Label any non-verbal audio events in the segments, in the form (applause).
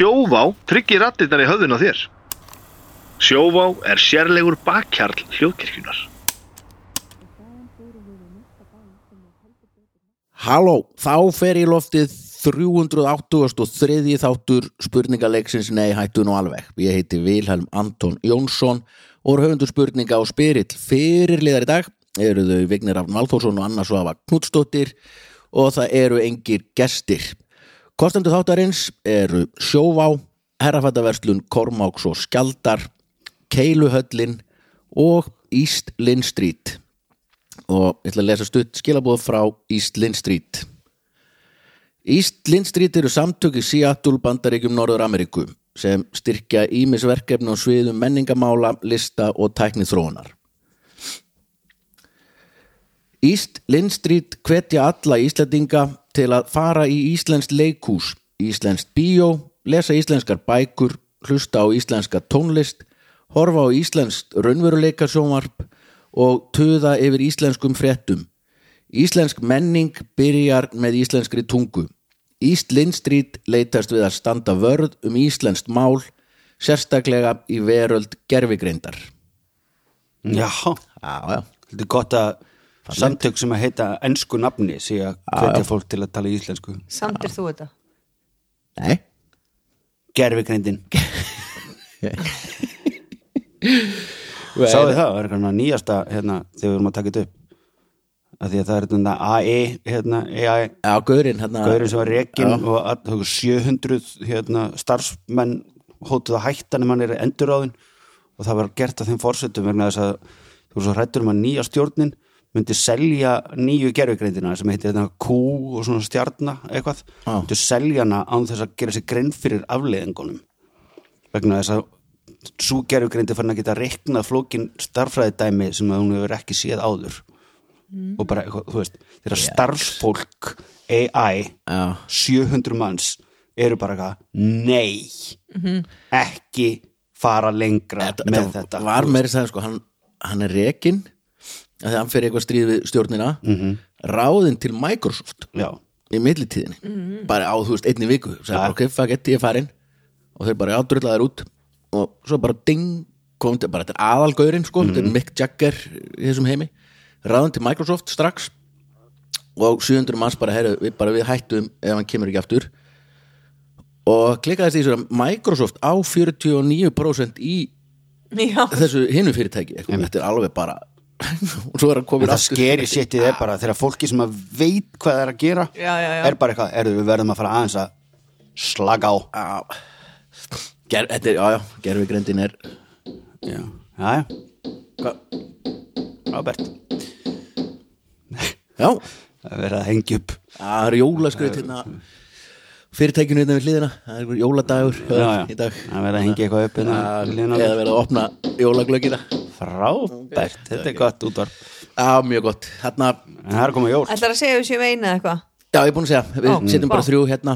Sjóvá tryggir rattirnar í höfðun á þér. Sjóvá er sérlegur bakkjarl hljóðkirkjunar. Halló, þá fer í loftið 383. þáttur spurningaleiksins Nei, hættu nú alveg. Ég heiti Vilhelm Anton Jónsson og er höfundur spurninga á spyrill fyrirliðar í dag. Eru þau Vignir Rafn Valþórsson og Anna Svafa Knudstóttir og það eru engir gestir. Kostendur þáttarins eru Sjóvá, Herrafættaverslun, Kormáks og Skjaldar, Keiluhöllin og East Lynn Street. Og ég ætla að lesa stutt skilabóð frá East Lynn Street. East Lynn Street eru samtök í Seattle bandaríkjum Norður Ameríku sem styrkja ímisverkefni á sviðum menningamála, lista og tæknið þróunar East Lynn Street hvetja alla Íslandinga til að fara í Íslenskt leikhús, Íslenskt bíó, lesa íslenskar bækur, hlusta á íslenska tónlist, horfa á íslenskt raunveruleika sjónvarp og töða yfir íslenskum fréttum. Íslensk menning byrjar með íslenskri tungu. East Lynn Street leitast við að standa vörð um íslenskt mál, sérstaklega í veröld gerfigreindar. Já, Já, já. þetta er gott að samtök sem að heita ennsku nafni sé að hvetja fólk til að tala íslensku. Samtir þú þetta? Nei. Gerfigreindin (laughs) Sáðu það, það er eitthvað nýjasta hérna, þegar við erum að taka þetta upp. Að því að það er þetta AI hérna, AI, Já, gaurinn hérna. gaurin sem var rekin Já. og að, það var 700 hérna, starfsmenn hótuð að hætta nema hann er enduráðin og það var gert að þeim fórsetum vegna þess að þú svo hrættur um að nýja stjórnin myndi selja nýju gerfigreindina sem heitir þetta Q og svona stjarna eitthvað, Já. myndi selja hana án þess að gera sér grein fyrir afleiðingunum. Vegna þess að svo gerfugreindi fann að geta reiknað flókin starffræðidæmi sem að hún hefur ekki séð áður. Og bara, þú veist, þeirra starfsfólk AI, Já. 700 manns eru bara eitthvað, nei ekki fara lengra Þetta, með þetta var meiri sagði sko, hann, hann er rekin að hann fyrir eitthvað stríð við stjórnina ráðinn til Microsoft Já, í millitíðinni. Bara á, þú veist, einni viku. Sagði Ja. bara, ok, fuck it, ég er farin og þeir bara ádröllaðir út. Og svo bara ding, kom til bara, þetta er aðalgaurinn sko, þetta er Mick Jagger í þessum heimi, ráðinn til Microsoft strax. Og 700 manns bara, herru, við, bara við hættum ef hann kemur ekki aftur. Og klikkaðist í að Microsoft á 49% í Já, þessu hinu fyrirtæki. Þetta er alveg bara og svo er hann komin það skeri séttið er bara þegar fólki sem að veit hvað það er að gera Já, já, já. er bara eitthvað, erðu við verðum að fara aðeins að slaga á. Já, Ger, þetta er, já, já, gerfigrindin er Já, já, Hva? Robert. Já, Það er verið að hengja upp. Það er jólaskrið hérna. Fyrirtækinu hérna við hliðina. Það er jóladagur Já, já, í dag. Það er verið að hengja eitthvað upp hérna eða verið að opna jólaglöggina Frábært, þetta er gott útvarp. Já, mjög gott, En það er koma jól. Ætlar að segja við séum eina eða eitthvað? Já, ég er búin að segja, við Ó, setjum bara vá. þrjú hérna.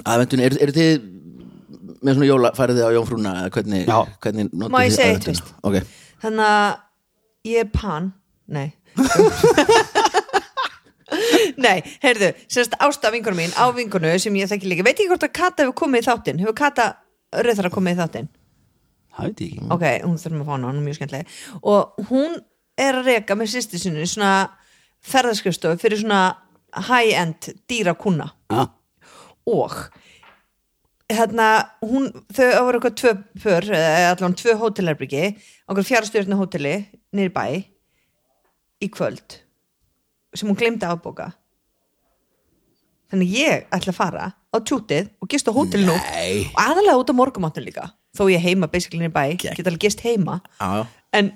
Aðvendunni, eru er þið með svona jóla, farið þið á jónfrúna eða hvernig, Já. hvernig notið Má ég þið segja eitt aðventuna? fyrst? Ok, Þannig að ég er pan. Nei. (laughs) Nei, heyrðu, semst ásta vinkonu mín á vinkonu sem ég þekki líka, veit ekki hvort að Kata hefur komið í þáttinn, hefur Kata Rauðara komið í þáttinn? Það veit ég ekki. Ok, hún þurfum að fá hana, hún er mjög skemmtileg. Og hún er að reka með sýsti sinni svona ferðaskrifstofu fyrir svona high-end dýra kuna Já, og hérna, hún, þau voru eitthvað tvö eða allan tvö hótelherbyggi okkur fjárstjórnu hóteli niður bæ í kvöld sem hún glemdi að afbóka. Þannig ég ætla að fara á tjútið og gist á hótelinu Nei. og aðalega út á morgumáttin líka þó ég heima basically niður bæ, Gekk. get alveg gist heima já, en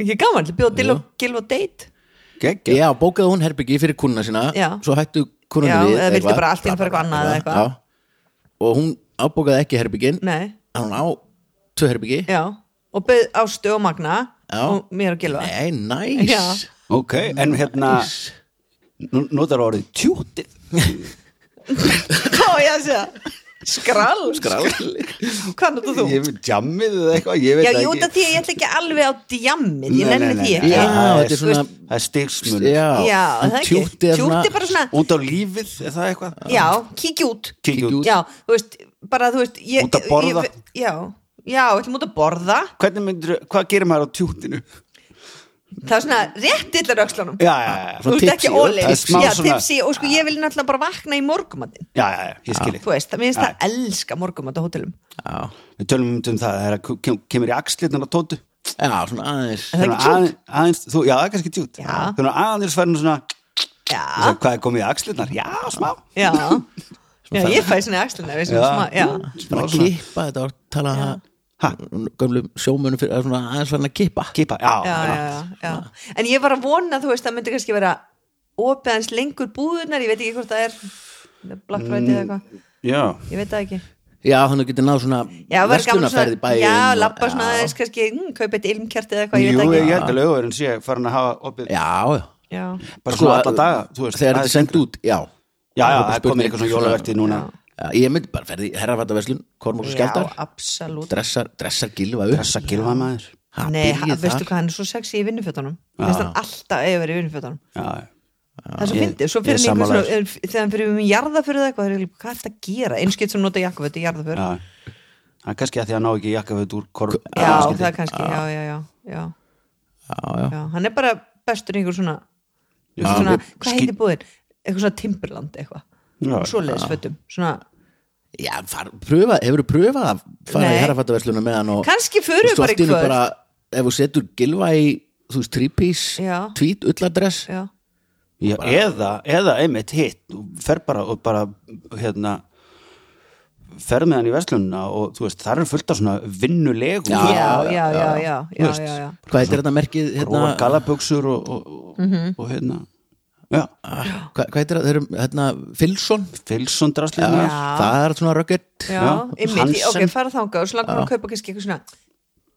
ég er gaman bjóða til og gilva date geggja Já, bókaði hún herbyggi fyrir kuna sína Já. Svo hættu kununni Já, við eða vildi eitthvað. bara allt í einu fara eitthvað annað eða eitthvað. Já. Og hún ábókaði ekki herbyggin nei, Hún á tvö herbyggi já og bauð ástu og magna Já. og mér að gilva Nei, næs Já. Ok, en hérna nú- Notar orðið tjútið Ó, ég að segja Skrall Skrall. Hvað notar þú? Ég veit jammið eða eitthvað Ég veit Já, jú, ekki það því að ég ætla ekki alveg á djammið Ég nenni því ekki Já, það þetta er er stigsmun Já, Já, en það ekki tjútti er bara svona Út á lífið, er það eitthvað? Já, kíkja út Kíkja út Já, þú veist, bara þú veist ég, Út að borða? ég, já, já, við ætlum út að borða hvað gerir maður á tjútinu? Það er svona rétt Já, já, já, þú veist ekki það er smá já, svona- tipsy, og sko ég vil náttúrulega bara vakna í morgumattin já, já, já, þú veist, það minnst það elska morgumat á hótelum. Já, Við tölum um það, það er að kem- kemur í axlirnar á tótu. Já, svona aðeins. Er það ekki Svona aðeins, aðeins, þú, Já, það er kannski tjút Já. Þannig að aðeins færðin svona já, svo, Hvað er komið í axlirnar? Já, smá. Já. (laughs) Já, ég fæ svona í sem Já. smá, já, Smá bara svona kippa, þetta að tala Ha? Gömlum sjómunum fyrir að svona aðeins farin að kippa Kipa, já, já, já, já, já. En ég var að vona, þú veist, það myndi kannski vera opið hans lengur búðunar ég veit ekki hvort það er Black Friday eða eitthvað, já. ég veit það ekki. Já, þannig getur náð svona svona, bæinn já, lappa svona aðeins kannski, hm, kaupa eitt ilmkjart eða eitthvað, ég Jú, veit ég ekki held að lögurinn sé farin að hafa opið já, já. Bara Sko, svona alla daga þú veist, þegar þetta er sendt út, já. Já, það er komið spurning, eitthvað svona jólavertið núna ég myndi bara ferði herrafattaverslun, Kormús og já, Skjaldar. dressar, dressar gilva upp. Þessa gilva maður. Ha, Nei, veistu hvað, hann er svo sexy í vinnufjötunum. Þess hann alltaf eða verið í vinnufjötunum Já, Það er svo fyndið, svo fyrir hann einhver sammála svona þegar hann fyrir um jarðaförðu eða eitthvað, það er líka, hvað er þetta að gera? Einskitt sem nota jakkaföt í jarðaförð já. Það er kannski að því að ná ekki jakkaföt úr kor Já, það er kannski, já, já, já, já, já, já, já. Hann er bara bestur í einhver svona, Já. svona Ský- hvað heitir búðin? Eitthvað svona Timberland eitthvað Já, Svoleiðis fötum, svona já far, pröfa, hefur þú pröfað að fara Nei. í herrafattaversluna með hann og Kannski Þú bara í kvöld. bara, ef þú setur gilva í þú veist, trípís, tvít, ulladress Já, Já, eða, eða einmitt hitt þú fer bara og bara hérna ferð með hann í verslunna og þú veist, það er fullt af svona vinnulegu já, já, já, já, já, já, Þú veist. já, já. hvað heitir þetta merkið hérna, hérna, galaböksur og, og, og, Mhm. og hérna hvað, hvað heitir þetta, þeir eru hérna Filson, Filson draslið Já. það er svona Hansen. ok, fara þangað og svo langar að kaupa kannski eitthvað svona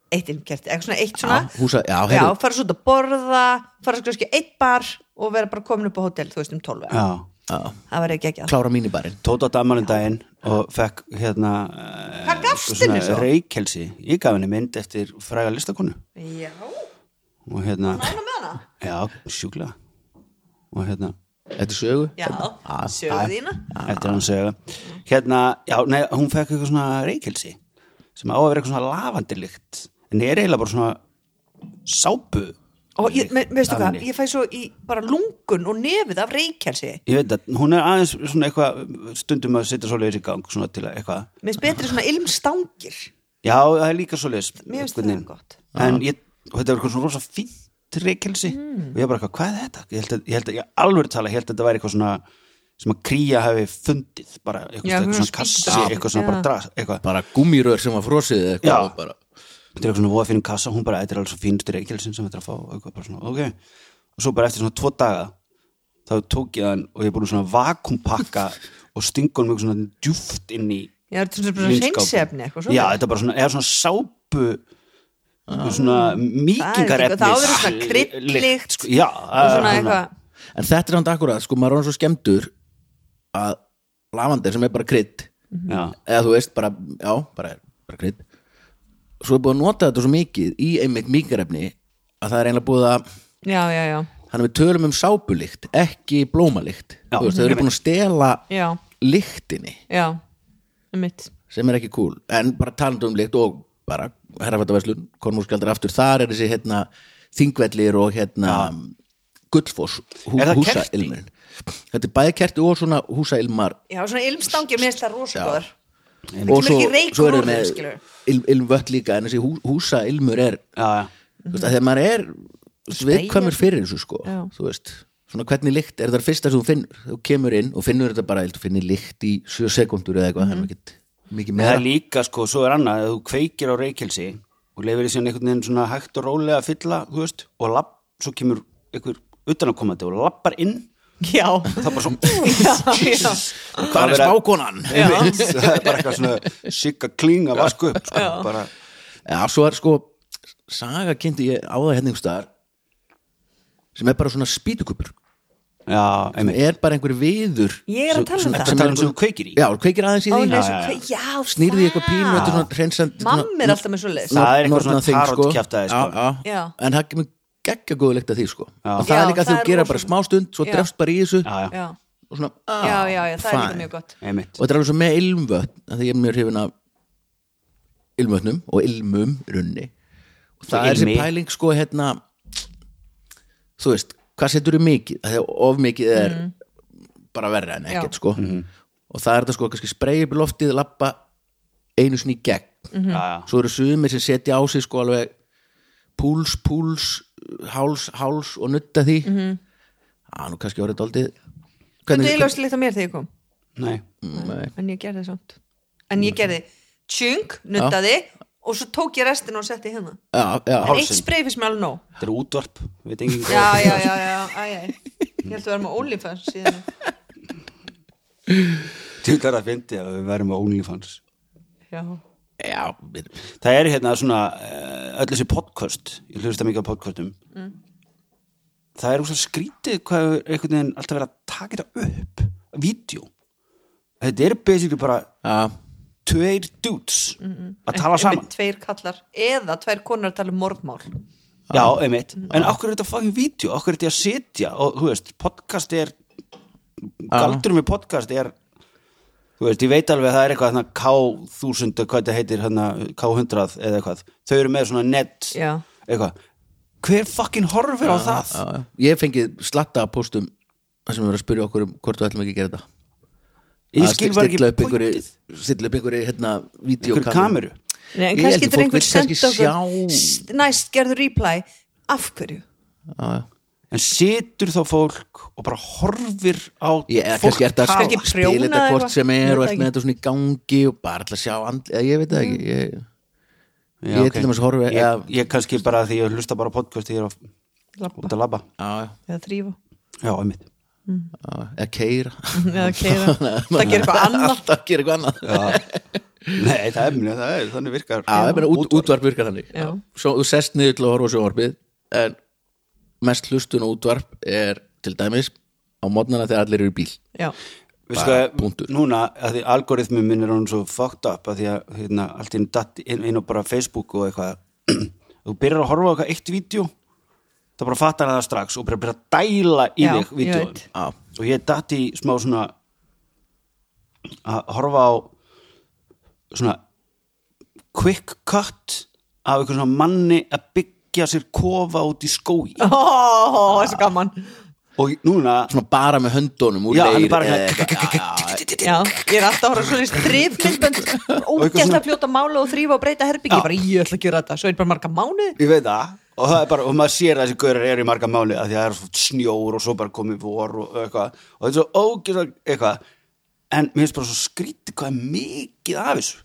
eitt ilmkert, eitthvað svona eitt svona Já, húsa- já, já, fara svo út að borða fara svo kannski eitt bar og vera bara komin upp á hótel, þú veist um 12 já, já, það var ekki ekki að klára mínibarinn. Tóta damalinn daginn og fekk hérna svo? Reykjelsi, ég gaf henni mynd eftir fræga listakonu. Já, og hérna, já, sjúklega og hérna Þetta er sögu. Já, Ah, sögu þína. eftir hann segja hérna, já, nei, hún fekk eitthvað svona reykjelsi sem á að vera eitthvað svona lavandilykt en er eiginlega bara svona sápu. Og ég, me, veistu hvað, ég fæ svo í bara lungun og nefið af reykjelsi. Ég veit að hún er aðeins svona eitthvað stundum að setja svoleiðis í gang svona til að eitthvað mér finnst betri svona ilmstangir. Já, það er líka svoleiðis mér finnst það gott. En ég, þetta er eitthvað svona rosa fínt reykjelsi Hmm. og ég bara eitthvað, hvað er þetta? ég held að, ég held að, ég alveg tala, ég held að þetta væri eitthvað svona sem að kría hefði fundið bara eitthvað, Já, eitthvað svona svona kassi, eitthvað svona Já. bara dras, eitthvað bara gúmírör sem var frosið eða Já. eitthvað og bara, þetta er eitthvað svona voða fyrir kassa, hún bara, þetta er alveg svo fínustu reykjelsin sem þetta er að fá, eitthvað bara svona, ok og svo bara eftir svona tvo daga þá tók ég hann og ég búin svona vakumpakka (laughs) og stinga hann mjög svona djúft inn í já, þetta er svona vínskáp. hreinsefni eitthvað já, svona þetta er bara svona, eða svona sápu svona mýkingarefnis Það á að vera svona kryddlykt sko, já, svona eitthvað. En þetta er hann akkurat, sko, maður er hann svo skemmtur að lavandir sem er bara krydd. Já, eða þú veist, bara, já, bara, bara krydd. Svo er búið að nota þetta svo mikið í einmitt míkarefni að það er einlega búið að já, já, já, hann við tölum um sápulikt, ekki blómalikt. Já, þú veist, þau eru búin að stela já, lyktinni. Já um mitt sem er ekki cool, en bara talandi um lykt og bara herrafættaverslun konmúrskjaldur aftur, þar er þessi hérna þingvellir og hérna gullfoss, hú, Er það húsailmurinn þetta er bæði kerti og svona húsailmar. Já, svona ilmstangir, það rosa góður. Og svo, svo er það með il, ilmvött líka en þessi hú, húsailmur er þú veist, þegar maður er viðkvæmur fyrir þessu sko Já. þú veist, svona hvernig lykt er það fyrsta sem þú finnur, þú kemur inn og finnur þetta bara, þú finnir lykt í 7 sekundur eða eitthvað, ekkert mikið En það er meira líka sko, svo er annað að þú kveikir á reykjelsi og leifir því síðan einhvern veginn svona hægt og rólega að fylla, þú veist, og lapp, svo kemur einhver utanakomandi og lappar inn. Já, það er bara svona (laughs) hvað er spákonan? (laughs) Það er bara eitthvað svona sigga kling að vasku upp sko, bara, Já, svo er sko saga kynnti ég á það hérna einhvers staðar sem er bara svona spýtukupur já, sem er bara einhver viður Ég er að tala um Sem- það. Að um sem þú kveikir í? Já, kveikir aðeins í því. nei, Já, svo já, já. kve- já, snýrði eitthvað pínu þetta er svona hreinsand Mamma er alltaf með svo leið Það er eitthvað svona thing, sko. sko. En það kemur geggja góða lykt af því sko. Og það Já, er líka að það þú er gera bara smá stund svo drefst bara í þessu og svona, ah, já, já, já, það er líka mjög gott. Og þetta er alveg svo með ilmvötn af því ég er mjög hrifin af ilmvötnum og ilmum í runni og það er þessi pæling sko hérna þú veist, hvað setur þú mikið er of mikið er bara verra en ekkert sko. Og það er þetta sko kannski spreyja upp í loftið lappa einu sinni í gegn. Já, já. svo eru sumir sem setja á sig sko alveg púls, púls háls, háls og nutta því. Mm -hmm. nú kannski orðið daldið Þetta er eiginlega slitt á mér þegar ég kom. Nei. Nei. En ég gerði samt. En ég gerði tjung, nuttaði Og svo tók ég restina og setti hérna. Já, já, En eitt spray fyrst mér alveg nóg. Þetta er útvarp, Já, já, já, já, æ, æ. Ég held að vera með OnlyFans síðan. Þú þarf að fyndi að við verum með OnlyFans. Já, já, við- Það er hérna svona eh, öll þessi podcast, ég hlusta mikið á podcastum. Það er úrslega skrítið hvað er einhvern veginn alltaf verið að taka þetta upp vídeo. Þetta er basically bara já, tveir dudes að tala saman. Einmitt tveir kallar Eða tvær konar að tala um mordmál Já, einmitt, en okkur er þetta fucking vídeo? Okkur er þetta að setja og þú veist, podcast er galdurum við podcast er þú veist, ég veit alveg að það er eitthvað hérna K1000, hvað þetta heitir hérna K100 eða eitthvað, þau eru með svona net Já. eitthvað. Hver fucking horfir á það? já, já. ég fengið slatta að postum þar sem erum að spyrja okkur um hvort við ætlum ekki að gera þetta ég Að skil bara stilla ekki pointið. stilla upp einhverju hérna videokameru kameru. Nei, en Ég kannski að getur fólk einhver kannski okkur Næst gerður reply. Af hverju? já, já. en situr þá fólk og bara horfir á ég er fólk kannski að tala. Kannski spila prjóna þetta eða hvort sem Ég er og ekki. með þetta svona í gangi og bara að sjá andli, ég veit það ekki. Ég, Já, ég ok. til dæmis horfi ég, ég kannski bara því ég hlusta bara podcast þegar ég er út að labba. Já, Eða þrýfa já, einmitt. já, eða keira Eða keira (laughs) Það gerir eitthvað annað. alltaf gera eitthvað annað. Nei, það er, það er, þannig virkar. Já, ég meina út, útvarp. virkar þannig. Já. Svo þú sest niður til að horfa á sjónvarpið en mest hlustun og útvarp er til dæmis á mótnana þegar allir eru í bíl. Já, Bara punktur. núna að því algoritmi minn er hann svo fucked up að því að hérna, allt inn datt inn, inn á bara Facebook og eitthvað. (clears throat) Þú byrjar að horfa á eitthvað eitt vídeo þá bara fattar það strax og bara byrjar að dæla í Já, þig ég veit. Já, og ég datt í smá svona að horfa á svona quick cut af eitthvað svona manni að byggja sér kofa út í skói ó, þessi gaman. Og núna svona bara með höndunum úr Já, hann er leir bara eða hérna- eitthvað. Já, já, Já, ég er alltaf að horfa (laughs) svona í strifmyndbönd Ógæst svona- að fljóta mála og þrýfa og breyta herbyggi Já. bara ég ætla að gera þetta, svo er bara marga mánuð ég veit það og það er bara, og maður sér að þessi gaurar eru í marga máli að því að það er svo snjór og svo bara komið vor og eitthvað, og þetta er svo ógeðslega eitthvað, en mér finnst bara svo skrítið hvað er mikið af þessu.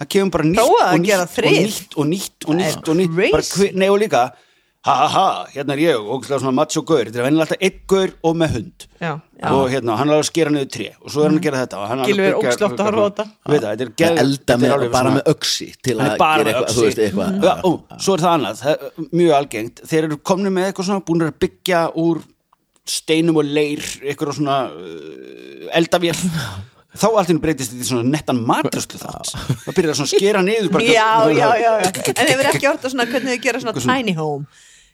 Það kemur bara nýtt Prófaðu að og gera nýtt, og nýtt og nýtt og nýtt og nýtt, crazy. bara hver, nei og líka ha ha ha, hérna er ég, ógeðslega svona macho gaur, þetta er vennilega alltaf einn gaur og með hund. Já, já. og hérna, hann er alveg að skera niður tré. Og svo er hann að gera þetta og hann er Gylfi að er að horfa á þetta. Þetta er geð- elda er með, alveg bara svona- með öxi til að er gera eitthvað, þú veist, eitthvað. Já, ó, svo er það annað, það er mjög algengt. Þeir eru komni með eitthvað svona búin að byggja úr steinum og leir eitthvað svona uh, eldavél. Þá allt henni breytist þetta í svona nettan matröslu þátt. Það byrjar svona að skera niður bara, já, já, já, já. (laughs) En hefur ekki hort á svona hvernig þau gera svona tiny home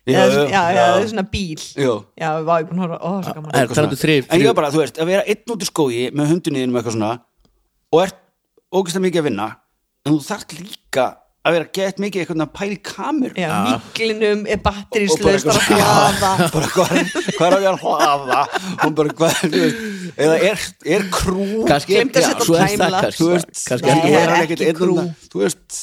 Eða- það er svona bíl. Já. Já, við varum búin að horfa, ó, svo gaman. En talandu þrif en ég var bara, þú veist, að vera einn út í skói með hundinniðinum eitthvað svona og ert ógæslega mikið að vinna en þú þarft líka að vera gett mikið eitthvað að pæli kameru. Já, víklinum er Og bara batterislaust að hlaða. (laughs) Bara hvað hvað er að vera hlaða? Og bara hvað þú veist, eða er, er krú kannski, að já, svo er það kannski þú veist, þú það er hann ekki ekkert einn krú. það, þú veist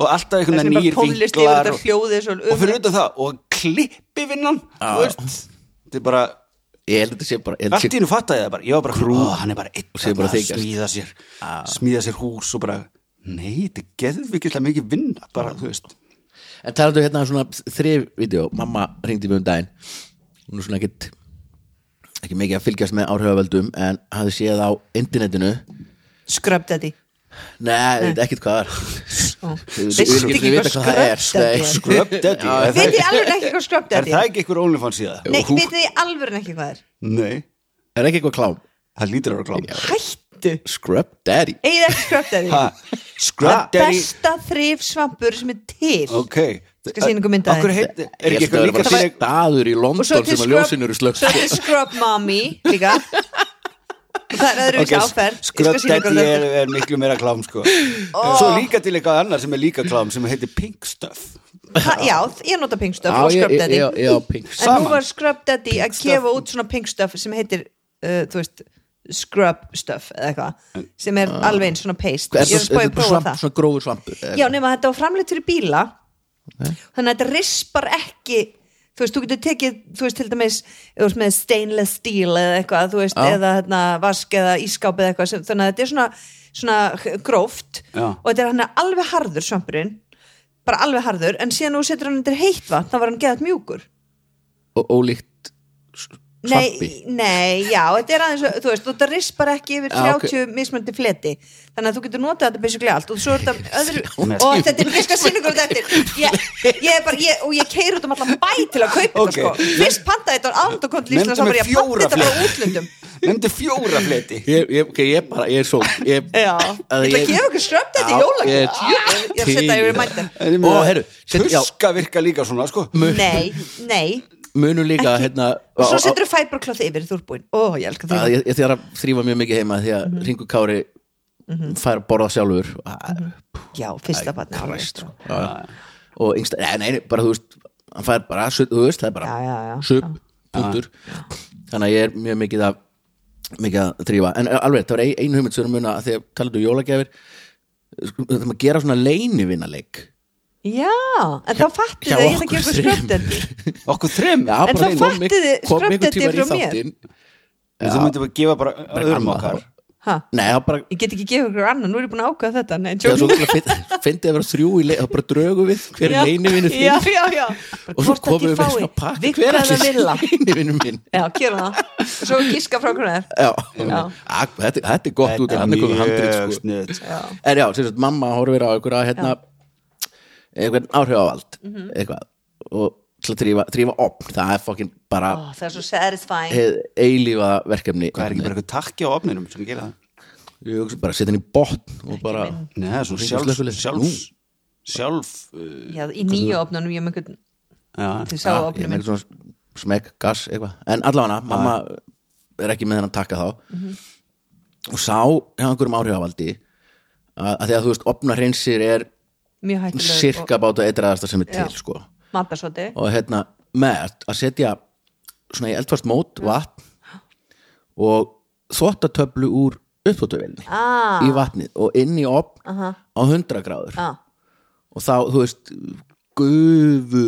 og alltaf einhvern er veginn nýjir vinklar þetta og, svo og fyrir utan það og klippi vinnan þetta er bara ég held að þetta sé bara ég að allt í hennu fattaði það bara, ég var bara krú hann er bara einn að smíða sér smíða sér hús og bara nei, þetta er geðvikislega mikið vinna bara, þú veist. En hérna um svona þrif vídeo. Mamma ringdi mig um daginn. Hún er svona ekkit ekki mikið að fylgjast með áhrifavöldum en hafði séð á internetinu. Nei, veit ekkert hvað það Ó. er. Þú (laughs) Veistu þú- þú ekki hvað það er Nei, er? Scrub Daddy, Já, er, Veit það, ég alveg ekki hvað Scrub er daddy það er? ekki einhver OnlyFans síða? Nei, Hú- veit ég alveg ekki hvað er? Nei, Er ekki eitthvað klám? það lítur að vera klám. Hættu. Scrub Daddy. Egið ekki Scrub daddy? Scrub Daddy Besta þrif svampur sem er til. Ok, skal sína ykkur mynda Akkur heit, er ekki eitthvað það líka staður í London sem að Scrub- ljósin eru slögt Svo til Scrub Mommy líka (laughs) það er öðruvísi Ok, áferð. Ég ykkur Daddy er, er miklu meira klám sko. Svo líka til eitthvað annar sem er líka klám sem heitir Pink Stuff. Ha- Já, ég nota Pink Stuff Já, og ég- Scrub ég- Daddy. ég- ég á pink. En nú var Scrub Daddy að gefa út svona Pink Stuff sem heitir uh, þú veist, Scrub Stuff eða eitthvað sem er alveg eins svona paste. Er Ég að það. svona grófur svampur Já, nema þetta var framleitt fyrir bíla þannig að þetta rispar ekki þú veist, þú getur tekið, þú veist, til dæmis með stainless steel eða eitthvað, þú veist, eða hérna, vask eða ískáp eða eitthvað, sem, þannig að þetta er svona svona gróft Já. og þetta er hann alveg harður svampurinn bara alveg harður, en síðan þú setur hann undir heitt vatn, þá var hann geðat mjúkur og ólíkt Nei, nei, já, þetta er aðeins, þú veist, þetta rispar ekki yfir Já, 30 mismöndi fleti. Þannig að þú getur notað þetta basically allt og svo er þetta (laughs) öðru, og þetta er fiska sinningur þetta eftir, ég, ég er bara, ég, og ég keir út um allan bæ til að kaupa Ok. þetta sko, fyrst pantaði þetta á andokont Nefndu svo bara ég panta þetta frá fleti. útlöndum. (laughs) Nefndi fjóra fleti. Ég, ég, ég bara, ég er svo ég, Já, að ég ætla að gefa ykkur skröpt þetta í jólagjöf. Ég- ég ég er að setja yfir mæntum set- já. Tuska virka líka svona sko. Nei, nei, munu líka hérna og svo setur þú fæbrokloth yfir þú ert búinn, ó, ég elska að því ég, ég þarf að þrýfa mjög mikið heima því að Mhm. Ringur Kári fær að borða sjálfur. Mm Já, fyrsta Christ, sko. sko. Og yngsta, nei, nei, nei, bara þú veist hann fær bara, þú veist, það er bara sup, punktur. Þannig að ég er mjög mikið að mikið að þrýfa, en alveg, það var ein, ein hugmynd sem er muna að að talaðu um jólagjafir. Það maður gera svona leinivinnaleik Já, en þá hjá þið að ég ætla að gefa ykkur þrem. skröpt þetta Okkur þrem (laughs) Já, En þá fattið þið í frá mér. þáttinn. Þú myndir bara gefa bara öðrum okkar þá. Ha? Nei, það bara Ég get ekki gefið ykkur annan, nú er ég búin að ákveða þetta Nei, Það er svo joking. fyndið að vera þrjú í leið og bara drögu við hver Já. er leinivinnu Já, þinn já, já og svo komum við með svona pakka hver er leinivinnu minn Já, gera það Og svo gíska frá hvernig það er Já, Já. Ak, þetta, þetta er gott út Þetta hann er er mjög sko. Já, En já, sem sagt, mamma horfir á einhverja hérna, einhvern áhrifavald Mhm. eitthvað. Og til að trífa, opn það er fokkin bara Ó, það er svo satisfying. eilífa verkefni. Hvað er ekki bara eitthvað takki á opninum sem gera það? Ég hugsa bara setja hann í botn og bara er svona Hringur sjálf slökkvilið. sjálf, sjálf uh, Já, í nýju opnunum ég með einhvern svona smekk, gas, eitthvað. En allavega, mamma er ekki með þennan takka þá. Mhm. og sá hjá einhverjum áhrifavaldi að, að því að þú veist, opna hreinsir er Mjög hættuleg sirka báta eitraðasta sem er til sko. Og hérna með að setja svona í eldfast mót vatn og þvottatöflu úr uppþvottavelni Ah, í vatnið og inn í opn aha, á 100 gráður. Ah, og þá, þú veist, gufu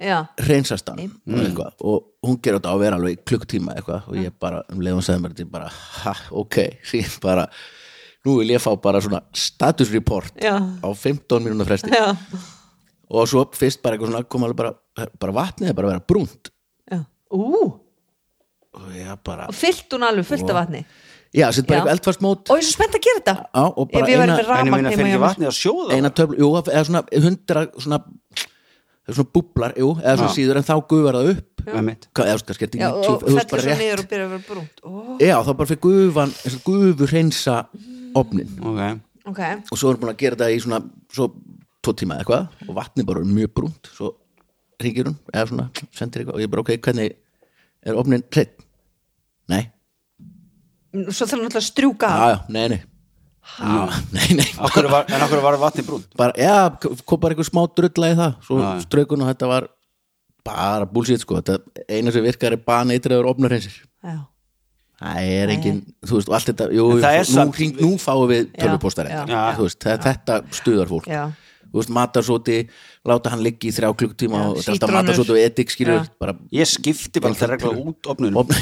já. hreinsast hann og, eitthvað, og hún gerði þetta á að vera alveg í klukktíma eitthvað. Og ég bara, um leiðum segði mér þetta bara, ha, ok, (laughs) síðan bara nú vil ég fá bara svona status report Já. á 15 mínúna fresti. Já, og svo fyrst bara eitthvað svona kom alveg bara, bara vatnið bara að vera brúnt. Ú, og ég bara, og fyllt hún alveg fullt af vatni? Já, sett bara Já. eitthvað eldfast mót Og ég er svo spennt að gera þetta. Á, og Ef bara ég væri eina, með En ég rafmagn heima fyrir hjá ekki mér. vatnið að sjóða eina töflu, jú, eða svona hundra svona, svona búblar, jú, eða svona Já. síður en þá gufar það upp. Með mitt Hvað, eða, kannski, er þetta Já, ekki- og þú- þú veist, fellur bara svo rétt. niður og byrja að vera brúnt. Ó, Já, þá bara fyrir gufan þess að gufu hreinsa opnin Ok, Ok, og svo er búin að gera þetta í svona svo tvo tíma eða eitthvað og vatnið bara er mjög brúnt. Svo ringir hún eða svona sendir eitthvað og ég bara ok, hvernig er opnin hreitt? Nei, svo þarf hann alltaf að strjúka já, af. já, nei, nei. Já, nei, nei. Akkur var, en okkur var vatnið brúnt? Bara, já, kom bara eitthvað smá drulla í það. Svo Já, já. straukun og þetta var bara bullshit sko, þetta eina sem virkar er bara neitraður opnarhreinsir Já, það er engin, þú veist, og allt þetta jú, nú, hring, nú fáum við tölvupóstar Já, þetta, þetta, þetta stuðar fólk. Já, þú veist, matarsóti láta hann liggi í þrjá klukktíma og þetta matarsóti og edik skilur bara Ég skipti bara það regla út opnunum (laughs)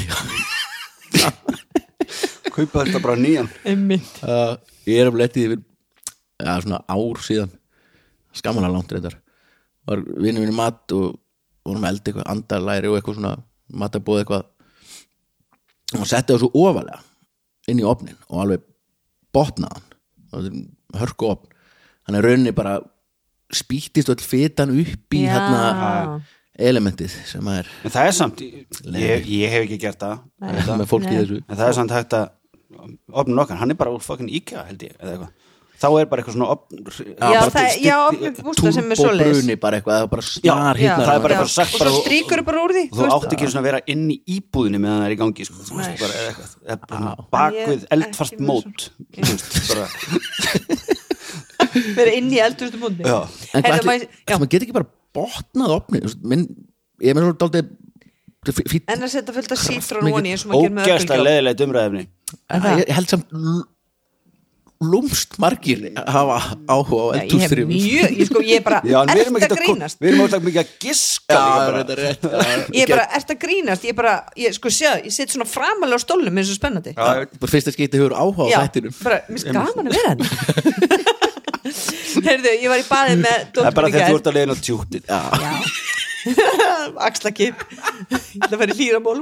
Kaupa þetta bara nýjan. Uh, ég er um letið yfir ja, svona ár síðan skammalega langt reyndar var vinnu minni mat og vorum að elda eitthvað andalæri og eitthvað svona matabóð eitthvað og setti það svo ofalega inn í opnin og alveg botnaðan hörku opn þannig að rauninni bara spýttist öll fitan upp í Já. hérna elementið sem er En það er samt, ég, ég hef ekki gert það. Með fólki í Nei. þessu. En það er samt hægt að opnun okkar, hann er bara úr fucking IKEA held ég eða eitthvað þá er bara eitthvað svona Já, bara það- já, bústað sem er svoleiðis. bruni bara eitthvað, það er bara snar já, það er bara eitthvað sagt og bara svo stríkur bara úr því þú átt ekki svona að vera inn í íbúðinni meðan það er í gangi sko. þú veist, bara eða eitthvað eða bara Já. bak Ég við er eldfast mót þú veist, bara, (laughs) vera inn í eldustu múndi Já. en hvað Heyrðu, ætli, maður- já. maður get ekki bara botnað opni ég er með svo dálítið fýtt, en að setja fullt af sítrón Mikið voni eins og maður gerir með ógæsta örbylgjuofn. leðilegt umræðefni En það- ég held samt lúmst margir hafa áhuga á Já, ég sko, ég er bara Já, ert að að, grínast? við erum ekki mikið að giska Já, líka bara. þetta er rétt já. (laughs) ég er bara, ert að grínast? Ég er bara, ég sko sjá, ég sitt svona framalega á stólnum eins og spennandi. Já, bara fyrsta skipti hefur áhuga á Já, þættinum. bara, mér finnst gaman að vera hann (laughs) Heyrðu, ég var í baði með það er bara þegar þú ert að leiðin á tjúktið (laughs) Axlakip. Ég ætla að fara í hlýramól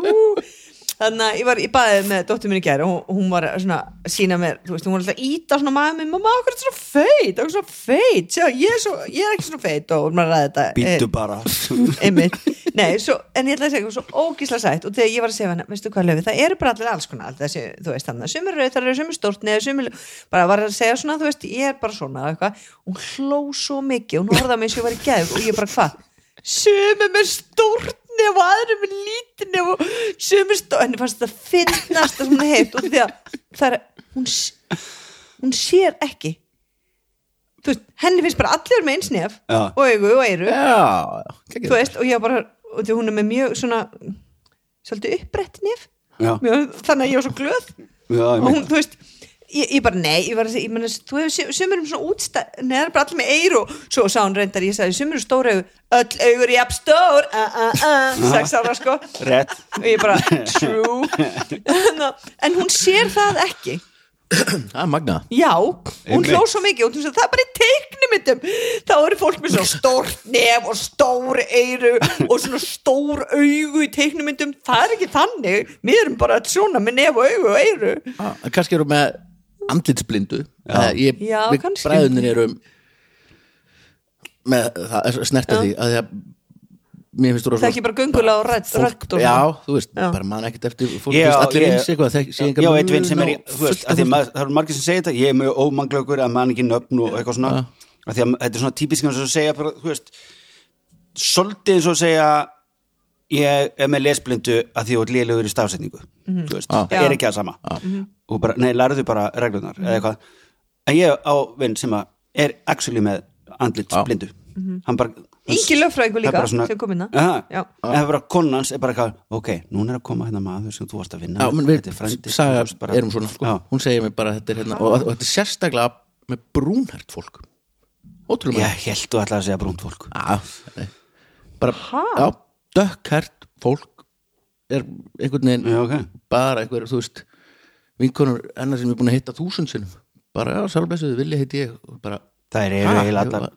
Þannig að ég var í baði með dóttur minni gæri og hún var svona að sína mér þú veist, hún var alltaf að íta svona maður minn mamma, okkur er þetta svona feit, okkur er svona feit? Sjá, ég, er svo, ég er ekki svona feit og maður ræði þetta býtu eh, bara. (laughs) einmitt, nei, svo, en ég ætla að segja svo ógísla sætt og þegar ég var að segja hana, veistu hvað löfi, það eru bara allir alls konar allt þessi, þú veist, þannig að sumir rauð, það eru sumir stórt neður, sumir, bara var að segja svona þú veist, ég er bara svona, eitthvað. Og hún hló svo mikið, hún horfði að mig og ég var í geð og ég bara, hvað, sumir með stórt nef og aðrir með lítið nef og sumir stórt, henni fannst þetta finnast sem hún heitt og því að það er, hún, hún sér ekki. Veist, henni finnst bara allir með eins nef Já. og augu og eyru. Já, þú veist, og ég bara og því hún er með mjög svona svolítið uppbrett nef. Mjög, þannig að ég var svo glöð. Og hún, þú veist ég, ég bara, nei, ég var að segja, ég þú hefur sömur um svona útstæð, neðar bara allir með eyru og svo sá hún reyndar, ég sagði sömur stór augu, öll augur jafn stór uh, uh, uh, sex ára sko. Rétt. Og ég bara, true. En hún sér það ekki. Það er magna Já, hún Einmitt. hló svo mikið og þú veist það er bara í teiknumyndum þá eru fólk með svona stór nef og stór eyru og svona stór augu í teiknumyndum það er ekki þannig, við erum bara svona með nef og augu og eyru Ah, kannski eru með andlitsblindu. Eh, ég, Já, kannski. bræðunir erum með það snerta því að því að mér finnst þú það er ekki bara göngulega og rödd og já, þú veist, Já. bara mann ekkert eftir fólk, Já, þú veist, allir ég- eins eitthvað sé engan Já, eitt vinn sem er í, þú veist, að að það eru margir sem segja þetta, ég er mjög ómanglegur að mann ekki nöfn og eitthvað svona, að því að þetta er svona típisk eins og að segja, bara, þú veist, svolítið eins og að segja, ég er með lesblindu að því þú ert lélegur í stafsetningu, þú veist, það er ekki það sama, og bara, nei, lærðu bara reglunar, eða eitthvað, en ég á vinn sem að er actually með andlitsblindu, hann bara, Ingi er líka svona- sem kom inn að. Aha. Já. en er bara konans er bara eitthvað, ok, núna er að koma hérna maður sem þú varst að vinna Já, menn við bara- erum svona sko. Hún segir mér bara að þetta er hérna og, og þetta er sérstaklega með brúnhært fólk. Ótrúlega Ég held þú ætlaði að segja brúnt fólk. Já, bara, já, dökkhært fólk er einhvern veginn Já, ok. bara einhver, þú veist vinkonur hennar sem er búin að hitta þúsund sinnum. Bara, já, sálblessuðu, vilja heiti ég. Bara, Það er eiginlega allar.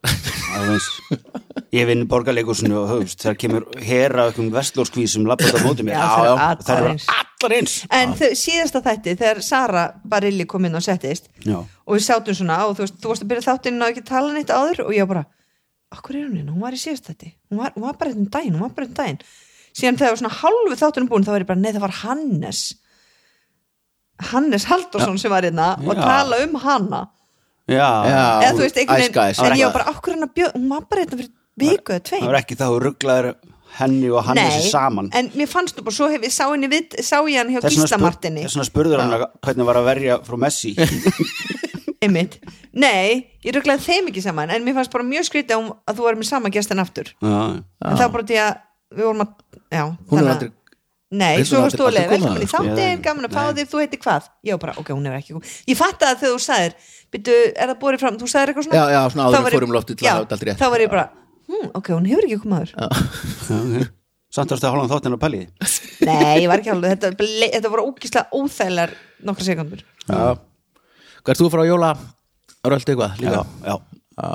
Ég (laughs) vinn borgarleikusinu og veist, það kemur hera okkur vestlórskvís sem labbað á (laughs) móti mér. Já, það eru allar það eins. allar eins. En þau, síðasta þætti, þegar Sara Barilli kom inn og settist Já. og við sátum svona og þú veist, þú varst að byrja þáttinn og ekki tala neitt áður og ég bara, okkur er hún hérna, hún var í síðast þætti. Hún var, hún var bara einn daginn, hún var bara einn daginn. Síðan þegar svona hálfu þáttunum búin þá var ég bara, nei það var Hannes Hannes Halldórsson sem var hérna og Já. tala um hana. Já, Já. eða þú veist, einhvern veginn en ég var bara, okkur hann að bjöð, hún var bara hérna fyrir viku eða það tveim var ekki þá rugglaður henni og hann þessi saman. en mér fannst þú bara, svo hef ég sá henni við, sá ég hann hjá Þess vegna Gísla spur- Martini þess vegna spurður hann hvernig var að verja frá Messi. (laughs) Einmitt, nei, ég rugglaði þeim ekki saman en mér fannst bara mjög skrítið að, þú varum með sama gestin aftur. Já, en það var bara því að við vorum að já, hún er aldrei Nei, svo hún varst aldrei- þú að leið, aldrei komið velkomin í þáttinn, gaman að fá þig, þú heitir hvað? Já, bara, ok, hún hefur ekki komið. Ég fatt að þegar þú sagðir, byrju, er það borið fram, þú sagðir eitthvað svona? Já, já, svona áður fórum loftið til að hafa þetta allt rétt. Þá var ég bara, hm, ok, hún hefur ekki komið aður. Samt varstu að hálfa þáttinn á pæliði (laughs) Nei, ég var ekki alveg, þetta, ble- þetta voru ógíslega óþægilegar nokkra sekundur. Já. Hvað ert þú frá jóla röldi eitthvað Já, líka? já Já.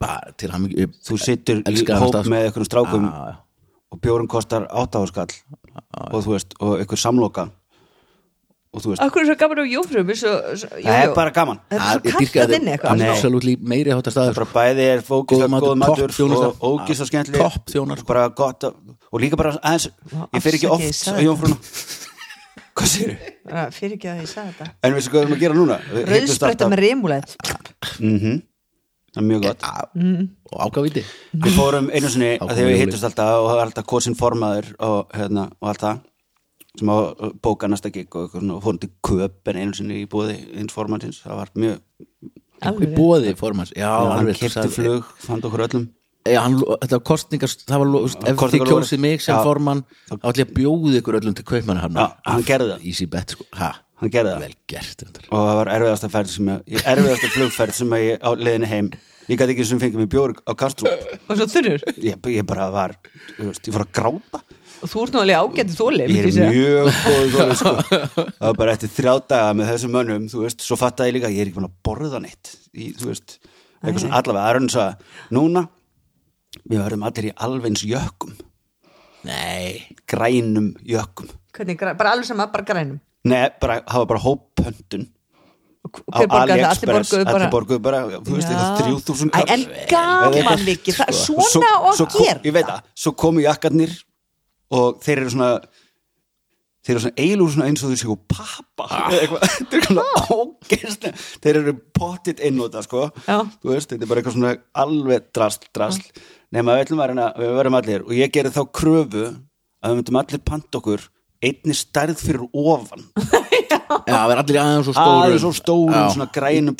Er bara til hann ekki Þú situr í hóp sko. með einhverjum strákum Já, já. og bjórun kostar áttafarskall og þú veist, og einhver samloka. Og þú veist, Akkur er svo gaman á jófrum? Svo, svo, jú, það er bara gaman. Það er svo kallt að inni eitthvað. absolutt meiri hátta það er staður bara bæði er Góður fókist matur, góð matur og ógist og skemmtileg. Topp þjónusta. bara gott að, og líka bara aðeins ég fer ekki oft á jómfrúna (laughs) hvað sér Fyrir ekki að ég sagði þetta. En veistu hvað við erum að gera núna? Rauðspretta með remulæð Mhm. Það er mjög gott. Og ágafíti við fórum einu sinni að þegar við hittust alltaf og það var alltaf kosin formaður og, hérna, og allt það sem á uh, bóka næsta gig og, eitthvað svona, og fórum til köpen einu sinni í búði eins formansins, það var mjög í bóði formans já, hann alveg, kefti sagði- flug, fand okkur öllum. Já, hann, þetta var kostningar, það var, veist, ef þið kjósið mig sem Já. formann þá ætla ég að bjóða ykkur öllum til kaupmanna hann Já, hann gerði það. Easy bet, sko, ha, hann gerði það. Vel gert og það var erfiðasta ferð sem ég, erfiðasta flugferð sem ég á leiðinni heim. Ég gæti ekki sem fengið mér bjór á Kastrup Og svo þurrur? Ég, ég bara var, þú veist, ég fór að gráta. Og þú ert nú alveg ágætti þóli ég er mjög góð góð sko. (laughs) það var bara eftir þrjá daga með þessum mönnum þú veist, svo fattaði ég líka, ég er ekki búin að borða neitt í, þú veist, eitthvað svona allavega. Hann að núna við verðum allir í alveins jökkum. Nei, grænum jökkum. Hvernig, bara alveg sama, bara grænum Nei, bara, hafa bara hóppöndun Og á það? AliExpress allir borguðu bara, þú veist, eitthvað 3000 Æ, En gaman Viki, það er svona og gera. ég veit það, svo komu jakkarnir og þeir eru svona þeir eru svona eiginlega svona eins og þau séu pappa. Ah. (laughs) ógeðslega þeir eru pottit einnóta sko. Já. þú veist, þetta er bara eitthvað svona alveg drasl, drasl. Nema við verum allir. Og ég gerði þá kröfu að við myndum allir panta okkur einni stærð fyrir ofan. (laughs) Já, það er allir aðeins svo stórum. Aðeins svo stórum, Já, svona grænum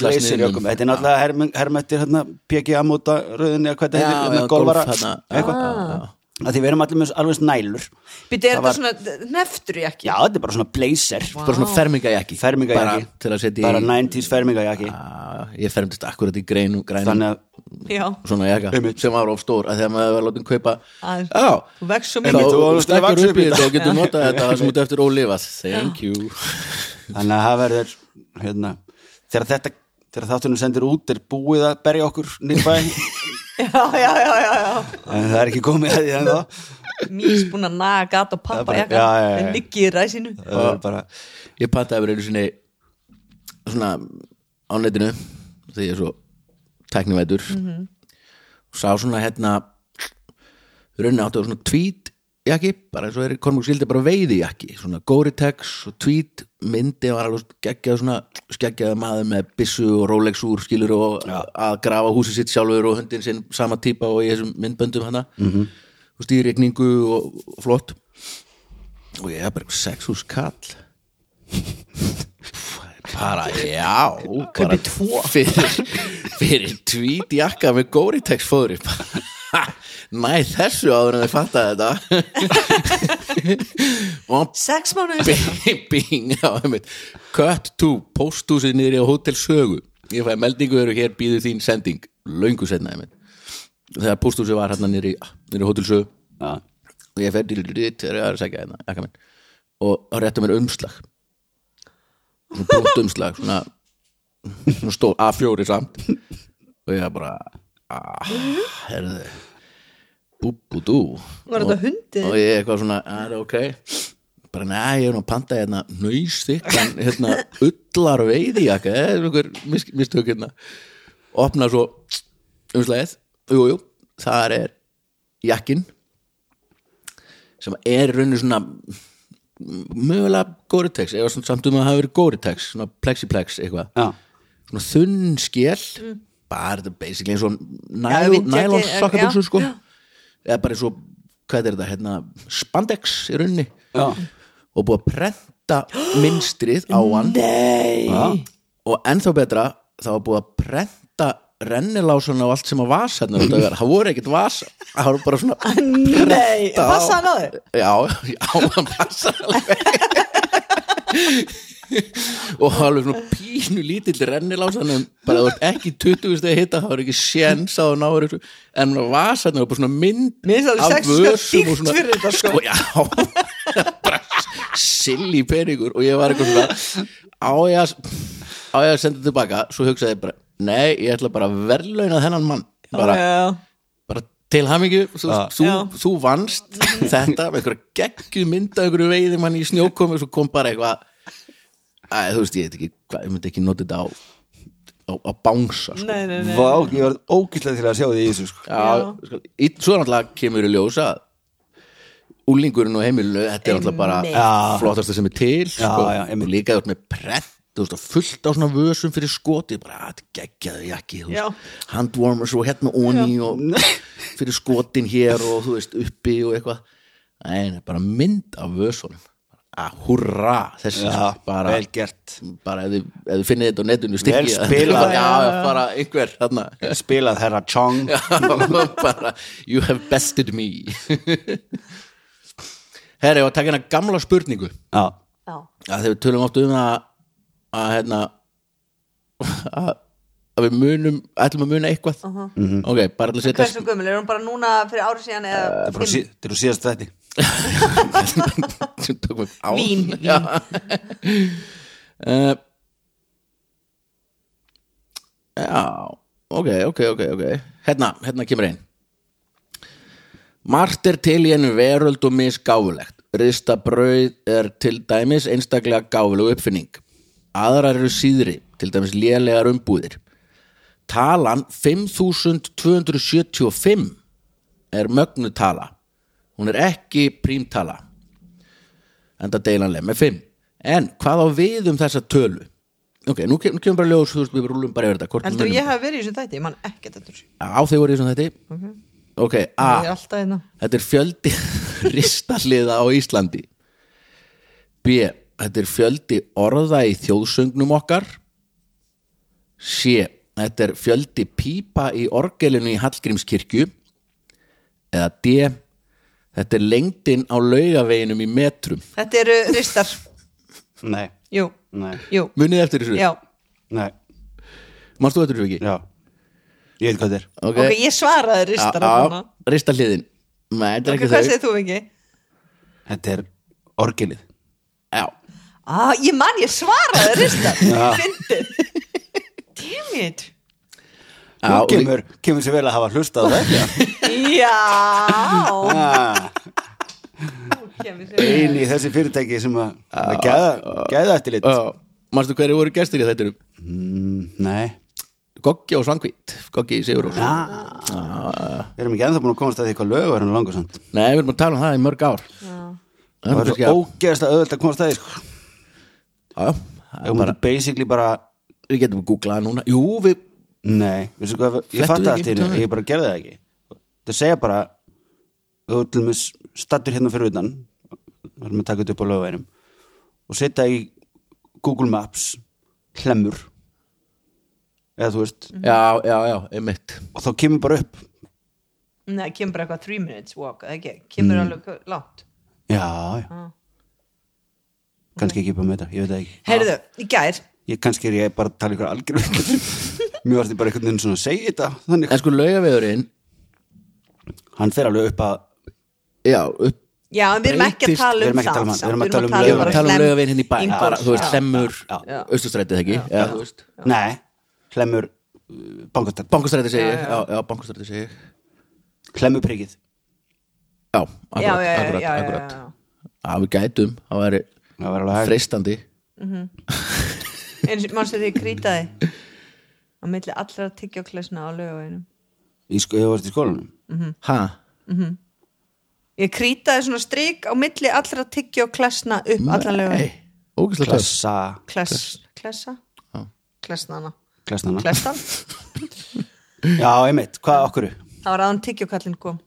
jökum. þetta er náttúrulega herm- hermettir hérna, PGA móta rauðinni eða hvað þetta heitir, já, hérna, golfara. golf, þarna. eitthvað, já. Að því við erum allir með alveg snælur Býtti, er þetta svona neftur í ekki? já, þetta er bara svona blazer. Bara svona fermingajaki fermingajaki, bara til að setja bara í 90s fermingajaki Já, ég fermdist akkurat í greinu, grænum þannig að Já, svona jaka Einmitt. sem var of stór að þegar maður var látið kaupa Aðeins. já, þú vext svo mikið þú að vaxa upp í þetta og getur notað (laughs) þetta sem út eftir ólifað thank you. Þannig að það verður hérna, þegar þetta þegar þáttunum sendir út er búið að berja okkur nýrbæ (laughs) Já, já, já, en það er ekki komið að því en þá Mís búin að naga gat og pappa bara- jakka. já, já, já. En liggi í ræsinu. Það er bara ég pantaði verið einu sinni svona á netinu þegar ég er svo tæknivætur. Og sá svona hérna raunin áttu á svona tweet jakki, bara eins og er konmúk skildi bara veiði jakki, svona Gore-Tex og tweet myndi var alveg geggjað svona skeggjaði maður með byssu og Rolex úr skilur og að grafa húsið sitt sjálfur og hundin sinn sama típa og í þessum myndböndum hana. -hmm. og stýrigningu og, og flott. Og ég er bara sexhús kall bara já bara fyrir, fyrir tvít jakka með Gore-Tex fóðri næ þessu áður en þau fattaði þetta. (laughs) Og Sex mánuði bing, bing einmitt. cut to posthúsið niðri á Hotel Sögu. Ég fæði meldingu eru hér býðu þín sending löngu setna einmitt. þegar posthúsið var hérna niðri, niðri á Hotel Sögu. Já, og ég fer til þegar ég að segja hérna og það réttu mér umslag. Svona brúnt umslag svona, svona stór A4 samt. Og ég bara ah, herðu búbúdú. Var þetta hundið? og ég eitthvað svona, "Ah, er það ok? Bara neða, ég er nú að panta hérna nöys þykkan, hérna ullar veiðijakka, eða einhver mis- mistök hérna. Opna svo umslagið, jú, jú þar er jakkin sem er í rauninni svona mögulega Gore-Tex eða svona samt um að hafa verið Gore-Tex svona plexiplex eitthvað. Já, svona þunn skél bara þetta basically eins og Mm. Já, vindjakki, nælon já, sokkabuksu sko. já. Eða bara og, hvað er þetta hérna, spandex í rauninni. Já, og búið að prenta mynstrið á hann. Nei. Og ennþá betra það var búið að prenta rennilásan á allt sem að vasa hérna út að vera, það voru ekkert vasa. Það voru bara svona Nei, prenta á- passa hann á þig. Já, já, það passa alveg (laughs) (laughs) og alveg svona pínu lítill rennilásan en bara þú ert ekki 20 stegi hitta það var ekki séns á að ná þessu. En vasarnir var bara svona mynd Mér finnst alveg af sex skall vösum og svona- fyrir þetta, sko. já, (laughs) bara silly peningur. Og ég var eitthvað svona á ég að að senda tilbaka? Svo hugsaði ég bara, nei, ég ætla bara að verðlauna þennan mann. Bara, bara til hamingju. Þú, þú, Já. þú vannst þetta með einhverja geggju mynda einhverju veiði mann í snjókomi og svo kom bara eitthvað Æ, þú veist, ég veit ekki, hvað, ég myndi ekki nota þetta á á, á bánsa sko. nei, nei, nei Vá, ég var ógæslega til að sjá því í þessu sko. Já, sko, í, svo náttúrulega kemur í ljós að úlingurinn og heimilinu þetta er náttúrulega bara Einmitt. Já. flottasta sem er til sko. Já, einmitt. og líka þú ert með prent þú veist, og fullt á svona vösum fyrir skoti bara, "Ah, þetta geggjaðu jakki þú Já. veist, handwarmers og hérna onni og fyrir skotin hér og þú veist, uppi og eitthvað Nei, nei, bara mynd af vösunum að hurra þessi Já, bara, vel gert. bara ef þið, finnið þetta á netinu stykki Vel spilað. (laughs) já, já, bara einhver þarna. Spilað herra Chong. (laughs) Bara, you have bested me. (laughs) Herri, að taka hérna gamla spurningu. Já, Já, að þegar við tölum oft um það að hérna að, að við munum ætlum að muna eitthvað. Ok, bara til að setja hversu gömul, er hún bara núna fyrir ári síðan eða þetta er bara sí- þetta þetta Tökum við á. Vín, vín. (laughs) Eh, já ok, ok, ok, ok. Hérna, hérna kemur einn Margt er til í einu veröld og misgáfulegt. Rista brauð er til dæmis einstaklega gáfuleg uppfinning. Aðrar eru síðri, til dæmis lélegar umbúðir. Talan 5275 er mögnutala Hún er ekki prímtala. Enda deilanlega með 5 En hvað á við um þessa tölu? Ok, nú kem- nú kemur bara ljós, veist, við rúlum bara yfir þetta heldur ég hafi verið í þessum þætti, ég man eftir þessu. Á þeir voru í svona þetta Ok, A. er alltaf hérna. Þetta er fjöldi (laughs) ristahliða á Íslandi. B. Þetta er fjöldi orða í þjóðsöngnum okkar. C. Þetta er fjöldi pípa í orgelinu í Hallgrímskirkju. Eða D. Þetta er lengdin á laugaveginum í metrum. Þetta eru ristar, Nei, jú, nei, jú. Munið eftir þessu? já, nei, Manstu eftir þessu ekki? já. Ég veit hvað þetta er. Ok, ok, ég svaraði ristar Já, okay, já, ristahliðin Nei, þetta er ok, ekki hvað þau. segir þú ekki? Þetta er orgelið. Já, ah, ég man, ég svaraði ristar. Fyndið. Damn it Nú og- kemur, kemur sér vel að hafa hlustað á þetta já. Ah. Einu í þessi fyrirtæki sem að að gæða, eftir lit Já, Manstu hverju voru gestir í þættinum? mm, Nei. Goggi og Svangvít. Goggi Sigur og Við erum ekki ennþá búin að komast að því hvað lög er hann langur samt. Nei, við erum að tala um það í mörg ár. Það Það er svo að ógeðslega auðvöld að komast að því sko. Já, já, það Ég er bara, basically bara Við getum að googla það núna. Jú, við Nei, veistu hvað, ég fatt upp hennu, tölvunni? ég bara gerði það ekki. Það segja bara þú til með stattur hérna fyrir utan við erum að taka þetta upp á lögveinum og setja í Google Maps hlemmur eða þú veist. Já, já, já, einmitt. Og þá kemur bara upp. Nei, kemur bara eitthvað 3 minutes walk, ekki, kemur Mm. alveg langt. Já, já. Kannski ekki upp að með þetta, ég veit það ekki. Heyrðu, í gær ég, kannski er ég bara að tala ykkur algjör (laughs) mér varst ég bara einhvern veginn svona að segja þetta þannig, En sko laugaveðurinn hann fer alveg upp að Já, upp Já, en við erum ekki að tala við um erum ekki að það tala um við erum að tala um Ég var bara að tala um Hlemm, laugaveginn hérna í bæ. Ingólfs, bara, Þú veist, já. Östustrætið ekki? Já, þú veist. Nei, hlemmur bankastætt, Bankastrætið segi ég. Já, já, bankastrætið segi ég. Hlemmuprikið Já, akkurat, akkurat, já, við gætum, það væri freistandi. Eins og mannstu því krýtaði (laughs) á milli allra tyggjóklesna á lögaveginum í sko, ég varst í skólanum? Ha? ég krýtaði svona strik á milli allra tyggjóklesna upp allan Nei, ógæslega töff. Klessa, Kless, klessa? Já. klesnana, klessnana klessan? (laughs) Já, einmitt, hvað okkur? Það var aðan tyggjókallin kom.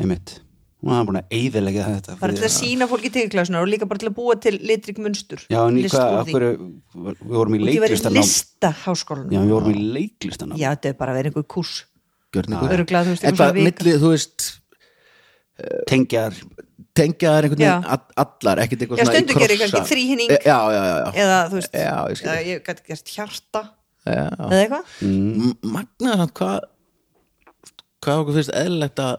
Einmitt, hún hafði búin að eyðilegja þetta bara til að sína fólki tyggjóklesna og líka bara til að búa til litrik munstur já, en í hvað, okkur við vorum í og því verið leiklistanám listaháskólanum já, við vorum í leiklistanám já, þetta er bara að vera einhver Gjörningur Örugglega, þú veist, En eitthvað hvað, svona vika. milli, þú veist tengjar, tengja þær einhvern veginn all- allar, ekkert eitthvað svona í gerir krossa. kannski. E- Já, já, já, já. eða þú veist Já, ég skil. eða ég gæti gert hjarta já. eða eitthvað Mm. Magnaður hann, hvað hvað okkur finnst eðlilegt að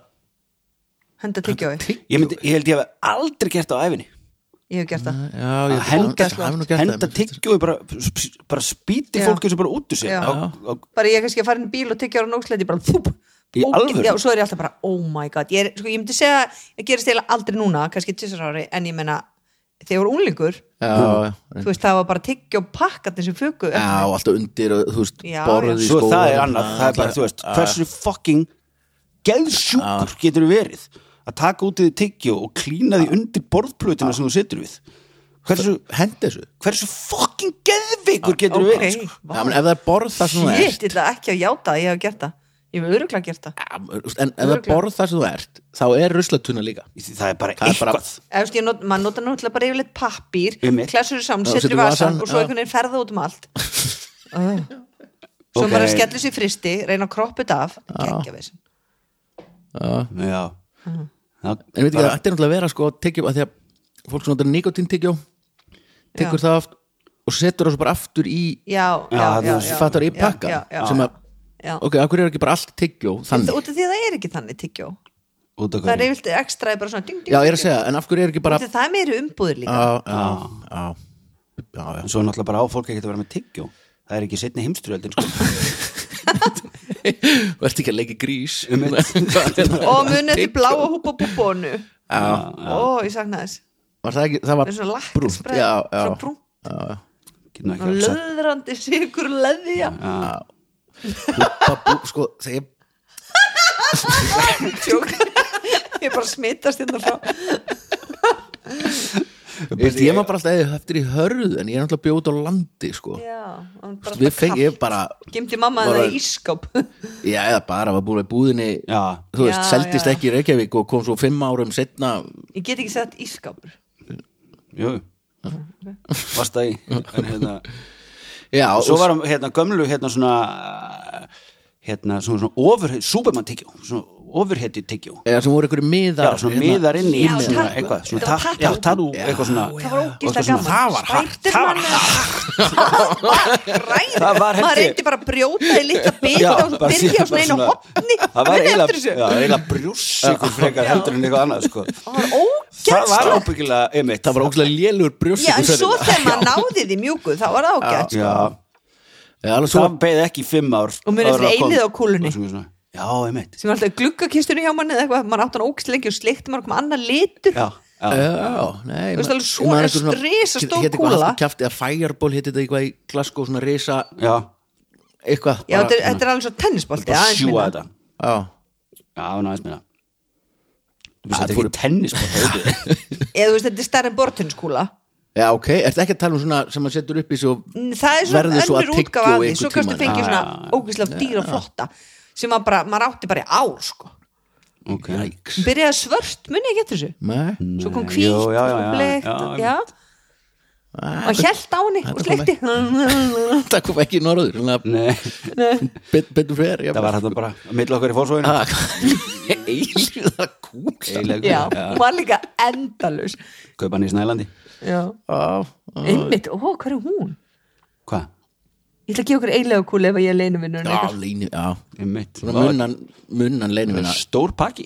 henda tyggjói, ég, myndi, ég held ég hef aldrei gert það á æfinni ég hef gert það. Já, ég að henda, henda það. tyggjói bara, bara spýti Já. fólki sem bara út úr sér. Já. á, á, bara ég er kannski að fara inn í bíl og tyggja ára nógsleiti bara þúp og svo er ég alltaf bara, oh my god. Ég, er, sko, ég myndi segja, ég gerist eiginlega aldrei núna kannski tvisar ári, en ég menna þegar ég var unglingur já, já, þú veist, það var bara tyggja og pakkat sem fugu já, alltaf undir og, þú veist, borðið í svo skólanum það er annað, það er bara, þú veist hversu fucking geðsjúkur getur þú verið að taka út í því tyggjó og klína því undir borðplötuna sem þú situr við. Hversu, hendi þessu? Hversu fucking geðveikur getur þú ok, verið sko? já, menn, ef það er borð það sem þú shit, ert ég ætla ekki að játa að ég hef gert það. Ég hef öruglega gert það. Já, þú veist, en ef það er borð það sem þú ert þá er ruslatuna líka. Það er bara Það er bara- eitthvað. Eða, veist, ég not, maður notar náttúrulega bara yfirleitt pappír Einmitt. klessur saman, setur setur í í vasan og svo einhvern veginn ferða út um allt. (laughs) Svo bara að skella sér í fristi reyna að þetta af. Geggja við já En veit ekki, bara- það ætti náttúrulega að vera sko tyggjum, að því að fólk sem notar nikotín tyggjó tekur það aft og setur það svo bara aftur í já, já, Já, já, fattar í pakka sem að, já. ok, akkur er ekki bara allt tyggjó þannig, út af því að það er ekki þannig af það er hverju? yfirleitt ekstra bara svona ding, ding, já, ég er að segja, en af hverju er ekki bara af það er meiri umbúðir líka. Já, já, já, svo er náttúrulega bara á fólk ekki að vera með tyggjó það er ekki setni heimstyrjöldin sko. (laughs) (laughs) ert ekki að í grís. (laughs) Og munið til bláa húpa búbónu. Já, ó, ég sakna þess. Var það ekki, það var brúnt. Já, já, sagt. löðrandi sigur leðja. Búbba, bú, sko, þegar ég (laughs) bara smittast hérna frá ég, ég maður bara alltaf eða eftir í hörð en ég er náttúrulega bjóð á landi sko. já, hann bara við fengi ég bara gemdi mamma Bara- það í ískáp já, eða bara var búin í búðinni já, þú veist, Já, seldist já. ekki í Reykjavík og kom svo fimm árum setna ég get ekki sett ískápur jú. Varst það í en hérna já, og svo og- var hann hérna gömlu hérna svona hérna svona, svona ofurheit, superman tyggjó svona ofurheiti tyggjó eða sem voru einhverju miðar já, svona miðar inn í Já, svona tattoo. eitthvað það var gaman það var hart, það var var maður reyndi bara að brjóta í litla bita Já, og byrja á svona einu hotni það var eiginlega brjúss ykkur frekar heldur en eitthvað annað sko. það var einmitt það var ógæslega lélur brjóst já, en svo þegar maður náði því mjúku þá var það ágætt sko. já, já, alveg svo það beði ekki fimm ár Og munið áður eftir eilífið á kúlunni. Svona- já, einmitt. Sem var alltaf gluggakistunni hjá manni eða eitthvað, mann átt hann ógæst lengi og slikt maður kom annar litur. Já, já, Já, nei Þú veist, alveg svona er hét eitthvað kúla. kjafti að Fireball hétt þetta eitthvað í Glasgow svona risa já, eitthvað. Já, þetta er, þetta er alveg svo tennisbolti bara aðeins sjúa minna. þetta. Já, já, náðist minna. Þú Það veist, þetta er fóru- ekki tennisbótt eða þú veist, þetta er stærri en bortinskúla já, ok, ertu ekki að tala um svona sem maður setur upp í svo það er svona Verður svo að önnur tyggja útgáfa af því. einhvern svo kannski tímann. fengið Já, svona já, já. ógæslega dýra og flotta sem maður bara, maður átti bara í ár sko. ok, Jæks byrjaði svört, muni ekki eftir þessu? Nei, svo kom já, og já, bleikt já, og- já. og hjælt á henni og sleikti (laughs) það kom ekki í norður betur fer það var þetta bara að milla okkur í fórsvöginu Ah, (laughs) eilíða kúl. Eiginlega já, hún var líka endalus kaupa hann í Snælandi. Já, einmitt, ó, hvað er hún? hvað, Ég ætla að gefa okkur einlega kúl ef ég er leinuvinnur Já, leinu, já. Munnan, munnan leinuvinna Stór pakki.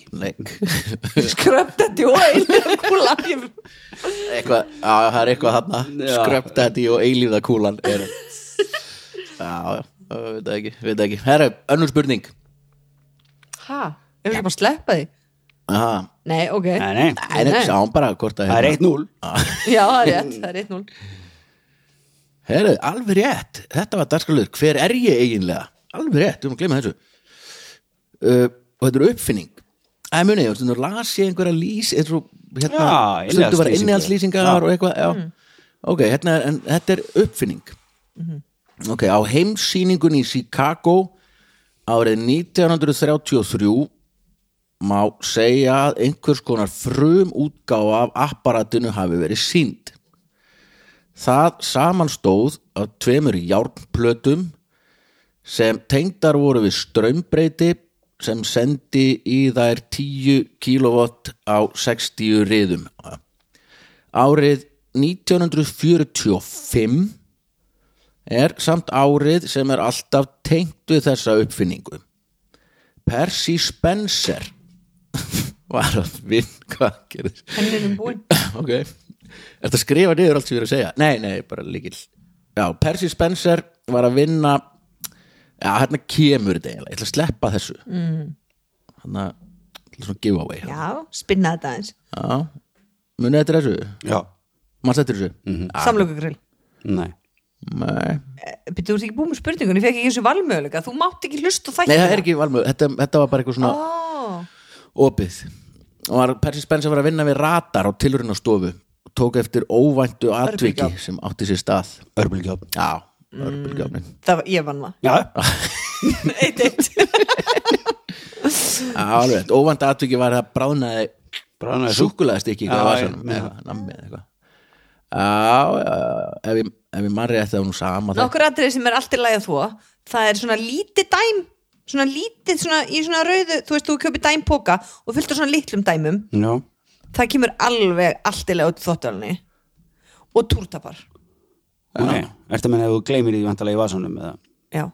Skröptætti og einlega kúla Eitthvað, já, það er eitthvað hann Skröptætti og einlega kúlan er. Já, já, veit ekki, veit ekki. Herru, önnur spurning. Hæ, ef við erum að sleppa því? Aha. Nei, ok. Nei, nei, nei, nei. Sá bara hvort að Það er hérna- 1-0 Já, það er 1-0 Herru, alveg rétt, þetta var darskalöður, hver er ég eiginlega? Alveg rétt, við erum að glemja þessu. Uh, og þetta er uppfinning. Það er munið, ég var að lasi einhverja lís, eins og hérna, stundu var innihaldslýsingar og eitthvað, já. Mm. Ok, hérna, en þetta er uppfinning. Mm -hmm. Ok, á heimsýningun í Chicago árið 1933 má segja að einhvers konar frum útgáð af apparatinu hafi verið sínd. Það samanstóð af tveimur járnplötum sem tengdar voru við strömbreyti sem sendi í þær 10 kilowatt á 60 riðum. Árið 1945 er samt árið sem er alltaf tengt við þessa uppfinningu. Percy Spencer (laughs) var að vinn, hvað gerðist? henninum búin (laughs) ok Er þetta skrifa niður allt sem ég er að segja? Nei, nei, bara líkil Já, Percy Spencer var að vinna Já, hérna kemur þetta eiginlega. Ég ætla að sleppa þessu. Mm. Hérna, svona giveaway Já, já, spinna þetta eins já. munið þetta þessu? Já, maður settir þessu? Mhm. samlokugrill Nei, Nei. Býttu, þú ert ekki búið með spurningun, ég fekk ekki eins og valmöguleika. Þú mátt ekki hlusta á þættina. Nei, það er ekki valmöð, þetta, þetta var bara eitthvað svona oh. opið. Og Percy Spencer var að vinna við radar á tilurinnarstofu tók eftir óvæntu atviki Örbylgjuofn. sem átti sér stað. Örbulgjóð Já, örbylgjáfnin það var, ég vann það. Já, (laughs) (laughs) eitt, eitt Já, alveg, rétt. óvænt atviki var að bráðnaði bráðnaði sú súkulaðist ekki Já, var ég meina. eða nammi eða eitthvað. Já, já, já, ef ég, ef ég manri eftir það nú sama það nokkur atrið sem er allt í lagi að þvó það er svona lítið dæm svona lítið, svona í svona rauðu þú veist, þú köpir dæmpoka og fylgta svona litlum dæmum. Já, það kemur alveg allt í lagi út í þóttalni og túrtapar. Ok Ertu að menna ef þú gleymir því vantalega í vasanum eða? Já,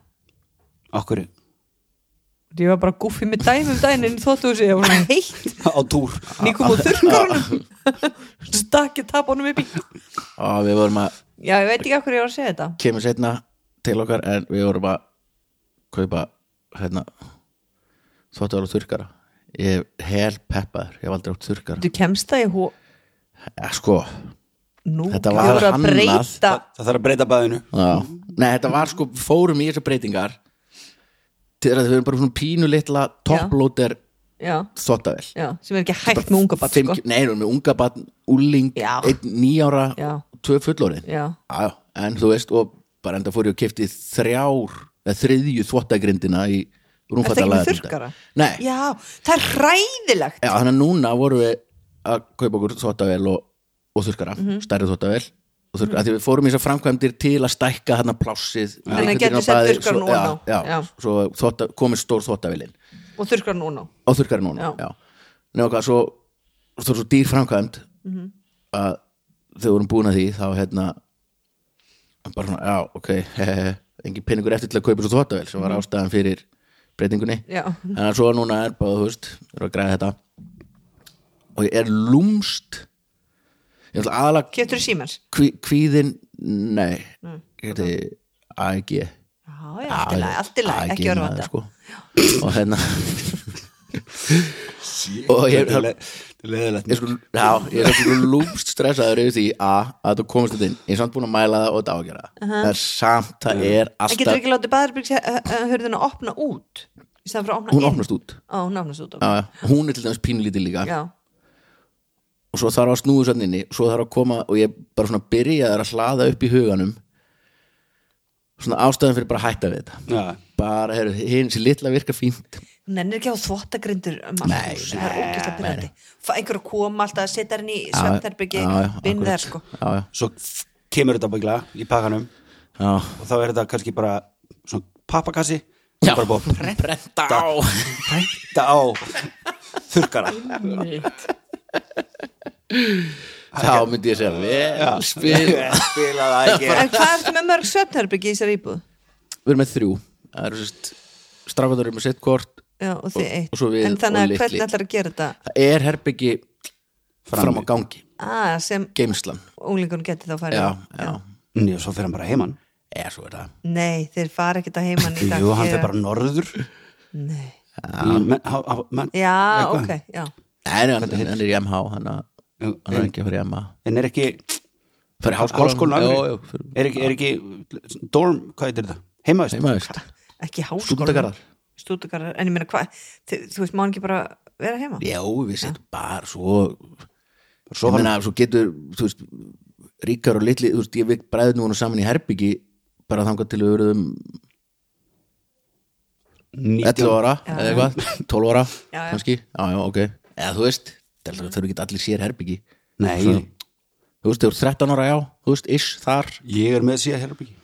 okkur ég var bara guffið með dæmum dænin í þóttuhúsi, ég var svona heitt. (laughs) Á túr. Ný kom á þurrkarunum. Stakki tapunum upp í. Og við vorum að já, ég veit ekki okkur ég var að segja þetta. Kemur setna til okkar en við vorum að kaupa hérna þvóttar og þurrkara ég er hel peppaður, ég hef aldrei átt þurrkara þú kemst það í hú ja, sko, nú, Þetta var voru að hannað. breyta. Það þarf að breyta baðinu. Já. Nei, þetta var sko, fórum í þessar breytingar til að við erum bara svona pínu litla þvóttavel já, sem er ekki hægt með unga Fimm- sko. nei, með unga batn, úling nýjára, Já. tvö já, en þú veist, og bara enda fór ég og kefti þrjár eða þriðju þvottagrindina í er það ekki þurrkara? nei, já, það er hræðilegt Já, þannig að núna vorum við að kaupa okkur þvottavél og, og þurrkara, Mhm. stærri þvottavél og þurrkara, mm því við fórum í þessar framkvæmdir til að stækka þarna plássið Þannig að getur sett ofan á. já, já, Já. svo þvotta, komið stór þvottavélin og þurrkar núna og þurrkara núna, Já. já, Nefnum hvað, svo svo, svo dýr framkvæmd Mhm. að þegar við vorum búin að því þá hérna bara svona, já, ok (laughs) engin pinningur eftir til að kaupa svo þvottavél sem var ástæðan fyrir breytingunni. Já, en að svo núna er bara, þú veist, við erum að græða þetta. Og ég er lúmst ég ætla aðalega getur þú símans kví, kvíðin, nei ég heiti AEG já, já, allt í lagi, allt í lagi, ekki orða þetta. sko. og hérna (laughs) og ég er Leðilegt ég er sko, já, ég er sko lúmst stressaður yfir því að, að þú komast þetta inn. Ég er samt búin að mæla það og þetta á að gera það er samt, það er en getur alltaf ekki látið baðarbyggs hörðin að opna út? Í staðan fyrir að opna hún inn? opnast út. Á, hún opnast út, já. hún er til dæmis pínlítið líka. Já, og svo þarf að snúðu sann inni svo þarf að koma og ég bara svona byrjaði að hlaða upp í huganum. Svona ástæðan fyrir bara að hætta við þetta. Já, bara, heyrðu, hinn sem litla virka fínt nennir ekki á þvottagrindur um Nei, hús, það er ógæslega nei, byrjandi fá einhver að koma alltaf að setja henni í svefnherbyggi vinn þær sko. Já, já, svo kemur þetta byggla í pakkanum. Já, og þá er þetta kannski bara svona pappakassi já. bara búið að brenda á. Prenta á þurrkara þá myndi ég segja vel spil spila það ekki en hvað ertu með mörg svefnherbyggi í þessari íbúð? við erum með þrjú. Það eru sérst strákvæður eru með sitt kort já, og þið Og- eitt. og svo við en og þannig að hvernig ætlar að gera þetta? Það er herbyggi fram á gangi. Ah, sem geimslan unglingun geti þá farið já, já, Ný, og svo fyrir hann bara heimann eða svo er það. Nei, þeir fara ekkert að heiman í (laughs) dag. Jú, hann fyrir bara norður. Nei. í men, ha, ha, men, já, ok, já. Nei, hann, hann er í MH hann, hann er en, ekki að fara í MH en er ekki fyrir háskólan, háskólan já, Akureyri? já, fyrir er ekki, er ekki dorm, hvað heitir þetta? Heimaðist ekki háskóla Stúdentagarðar, en ég meina hvað þú, veist, má hann ekki bara vera heima? Já, við setjum bara svo Svo meina, svo getur, þú veist ríkar og litli, þú veist, ég við bræði nú saman í herbyggi bara þangað til við verðum 11 ára, eða eitthvað 12 ára, Já, já. kannski. Já, já, ok, eða þú veist það þurfi ekki allir sér herbyggi. Nei, Svo- þú veist, þú ert 13 ára, já, þú veist, ish, þar. Ég er með síðan herbyggi. já,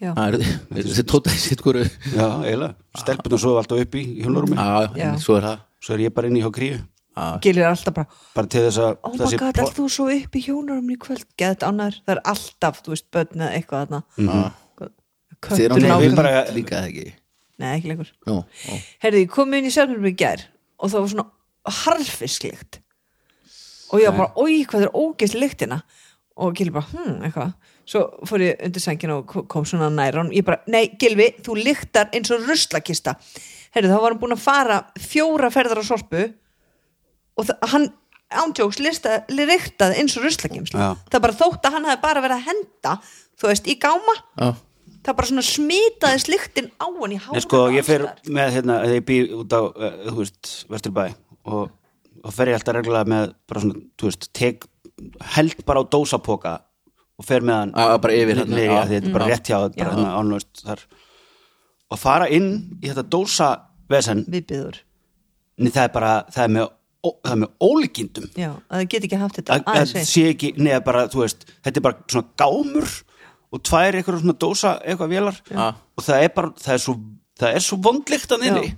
það er, þið tótaði sitt hverju já, eiginlega, stelpunum svo alltaf upp í Já. svo er það. Svo er ég bara inn í hjá kríu. Gilir alltaf bara bara til þess að oh my þessi god, er þú svo upp í hjónarum í kvöld? Geðt ánæður, það er alltaf, þú veist, börn eða eitthvað þarna. Þið köttur er nákvæm- náttúrulega bara- líka það ekki? Nei, ekki lengur. Nú, ó. herðu, ég kom inn í sérnum í gær og það var svona harfisklikt og ég var bara, oi, hvað er ógeðs lyktina og Gilvi bara, hm, eitthvað. Svo fór ég undir sængina og ko- kom svona nær hann, ég bara, nei, Gilvi, þú lyktar eins og ruslakista. Herðu, þá var hann búin að fara fjóra ferðar á sorpu og það, hann ándjóks riktað eins og ruslageimslu Já. það bara þótt að hann hefði bara verið að henda þú veist, í gáma. Já, það bara svona smitaði sliktin á hann í hárun Nei, sko, ég fer með hérna, þegar ég býr út á, uh, þú veist, Vesturbæ og, og fer ég alltaf reglulega með bara svona, þú veist, tek held bara á dósapoka og fer með hann já, bara yfir hérna, því þetta er bara rétt hjá bara Já. hérna og fara inn í þetta dósavesen. Viðbyður Nei, það er bara, það er með, ó, það er með ólíkindum. Já, að það get ekki haft þetta að sé ekki, neða bara, þú veist þetta er bara svona gámur og tvær eitthvað svona dósa eitthvað vélar. Já. og það er bara, það er svo það er svo vondlikt að niðri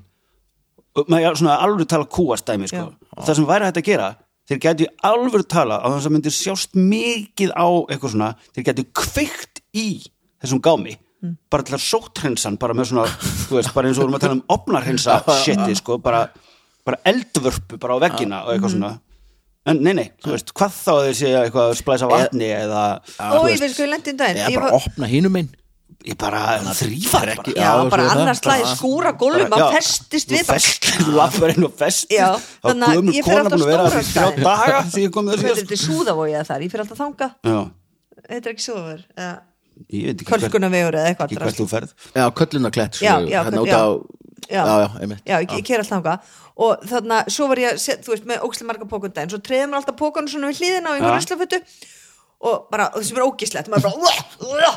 og maður er svona alveg tala kúastæmi sko. Og það sem væri hægt að gera þeir gætu alveg tala á þess að myndir sjást mikið á eitthvað svona. Þeir gætu kveikt í þessum gámi Mm. bara til að sótrensan bara með svona, þú veist, bara eins og við erum að tala um opnarhensa (laughs) shiti, sko, bara bara eldvörpu bara á veggina og eitthvað svona. En nei, nei, þú veist, hvað þá að þeir séu eitthvað að splæsa vatni eða og þú ég veist. ég lendi daginn. Eða ég bara opna hínum einn ég bara þrýfar ekki- já, Já, bara það. annars slæði skúra gólfum Bara- að festist við (laughs) inn og festist. Þannig að ég kona alltaf að stóra því þrjá staði. daga því ég kom með þetta er súðavóið þar, ég fyrir alltaf þanga þetta er ekki súðavóður eða ég veit ekki hvert, kölkunavegur eða eitthvað ekki hvert þú ferð. Já, köllunarklett Já, já, hérna köll- út á já. Já, já, einmitt. Já, ég, ég ker alltaf þangað. Og þannig að svo var ég, að þú veist, með ókslega marga pókundaginn, svo treðum maður alltaf pókanu svona við hlýðina á einhver Já. Og bara, og það sem er bara,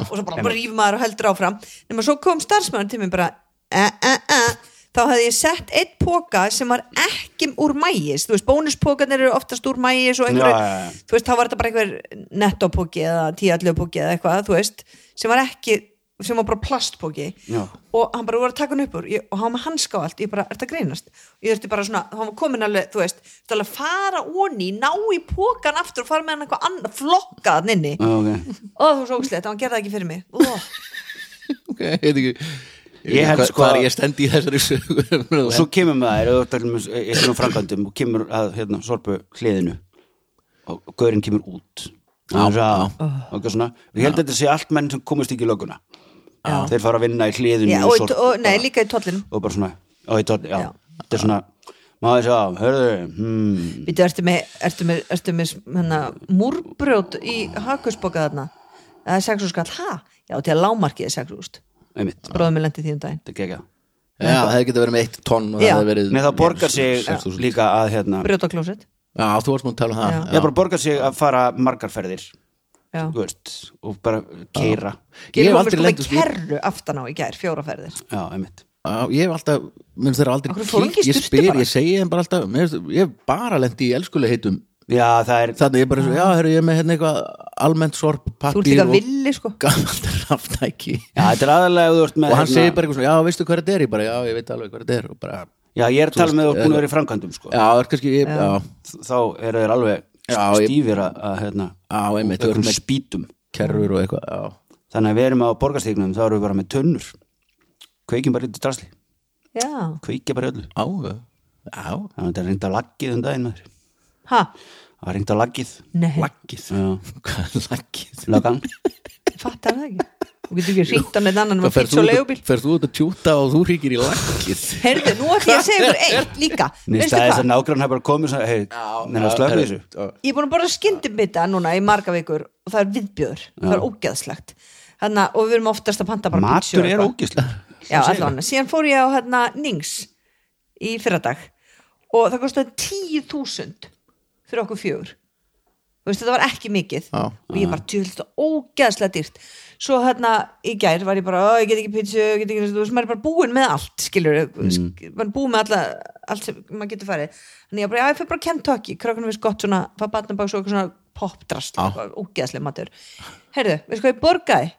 og svo bara, ríf maður og heldur áfram. Nema svo kom starfsmæður til mér bara eh, eh, eh, þá hafði ég sett eitt póka sem var ekki úr mægis, þú veist, bónuspókarnir eru oftast úr mægis og einhverju, já, já. þú veist, þá var þetta bara einhver nettopóki eða tíallöpóki eða eitthvað, þú veist, sem var ekki sem var bara plastpóki Já. og hann bara voru að taka hann upp úr. Ég, og hann var með hanska og allt, ég bara, er þetta greinast ég þurfti bara svona, hann var komin alveg þú veist, þú alveg að fara onni, ná í pókan aftur og fara með hann eitthvað annað flokka hann inni, Já, ok. og það var svo ógslegt hann gerði það ekki fyrir mig. Oh. (laughs) Ok, ég veit ekki. Ég held sko- Hvað er ég stend í þessari sögur (laughs) og svo kemur maður og það er eitthvað framkvæmdum og kemur að hérna, sorpu hliðinu og, gaurinn kemur út. Já, og, já. og eitthvað svona. Og ég held að þetta sé allt menn sem komast ekki í löguna Já. þeir fara að vinna í hliðinu Já, og, í- Sorpu og, nei, líka í tollinum og bara svona, já, í tótt, já, Já. þetta er svona maður sjá, hörðu hmm, Vítu, ertu með, ertu með, ertu með hana, múrbrjót í hakusboka þarna það er sex úr skall, ha? Já, til að lámarkið er sex úrst einmitt, bróðum með lendi því um daginn þetta er Já, það hefði getið verið með eitt tonn og Já. það hefði verið Nei, það borgar sig 6.000. líka að hérna, brjóta klósett Já, þú varst múin að tala um það Já. ég bara borgar sig að fara margar ferðir Já. þú veist, og bara keira Ég hef hef aldrei með kerru aftan á í gær, fjóra ferðir? Já, einmitt. Ég hef alltaf, minnst þeirra aldrei í Ég spyr, ég segi þeim bara alltaf Ég hef bara lendi í elskuleg heitum. Já, það er, Þannig ég bara, svo, já, herru, ég er með hérna eitthvað almennt sorp, líka og villi sko. gammalt (laughs) raftæki. Já, þetta er aðalega ef þú ert með Og hann hérna- segir bara eitthvað svona, já, veistu hvað þetta er? Ég bara, já, ég veit alveg hvað þetta er og bara, já, ég er að tala með þú ert búin að vera í framkvæmdum sko. Já, það er kannski, ég, já, þá eru þeir alveg stífir að, að hérna, já, spýtum kerrur og eitthvað, já. Þannig að við erum á borgarstíknum þá erum við bara með tönnur. Kveikjum bara í þetta drasli. Já, kveikja bara í öllu. Já, þannig að þetta er reynd að laggið um daginn maður. ha, það er reynd að laggið. Laggið? Já, (laughs) laggið? fattar það ekki Þú getur ekki ringt á neitt annan með Ferð fýts þú og út að- að tjúta og þú ríkir í laggið (laughs) Heyrðu, nú ætlum ég að segja ykkur eitt líka. Það er þess að nágrann hefur bara komið neina slöfðu þessu. Ég er búin að borða skyndibita núna í marga vikur og það er viðbjöður, það er ógeðslegt. Þannig að, og við erum oftast að panta bara matur er allan, síðan fór ég á hérna Nings í fyrradag og það kostiði 10.000 fyrir okkur fjögur veist, þetta var ekki mikið. Já. og ég bara tjóðist ógeðslega dýrt. Svo hérna í gær var ég bara "Ó, ég get ekki pizza, ég get ekki, þú veist, maður er bara búinn með allt skilur, mm. maður er búinn með alla allt sem maður getur farið. Þannig ég bara, já, ég fyrir bara Kentucky, krakkunum við gott svona fá batnabaks og svona popdrast ógeðslega matur. Heyrðu, veistu hvað ég borgaði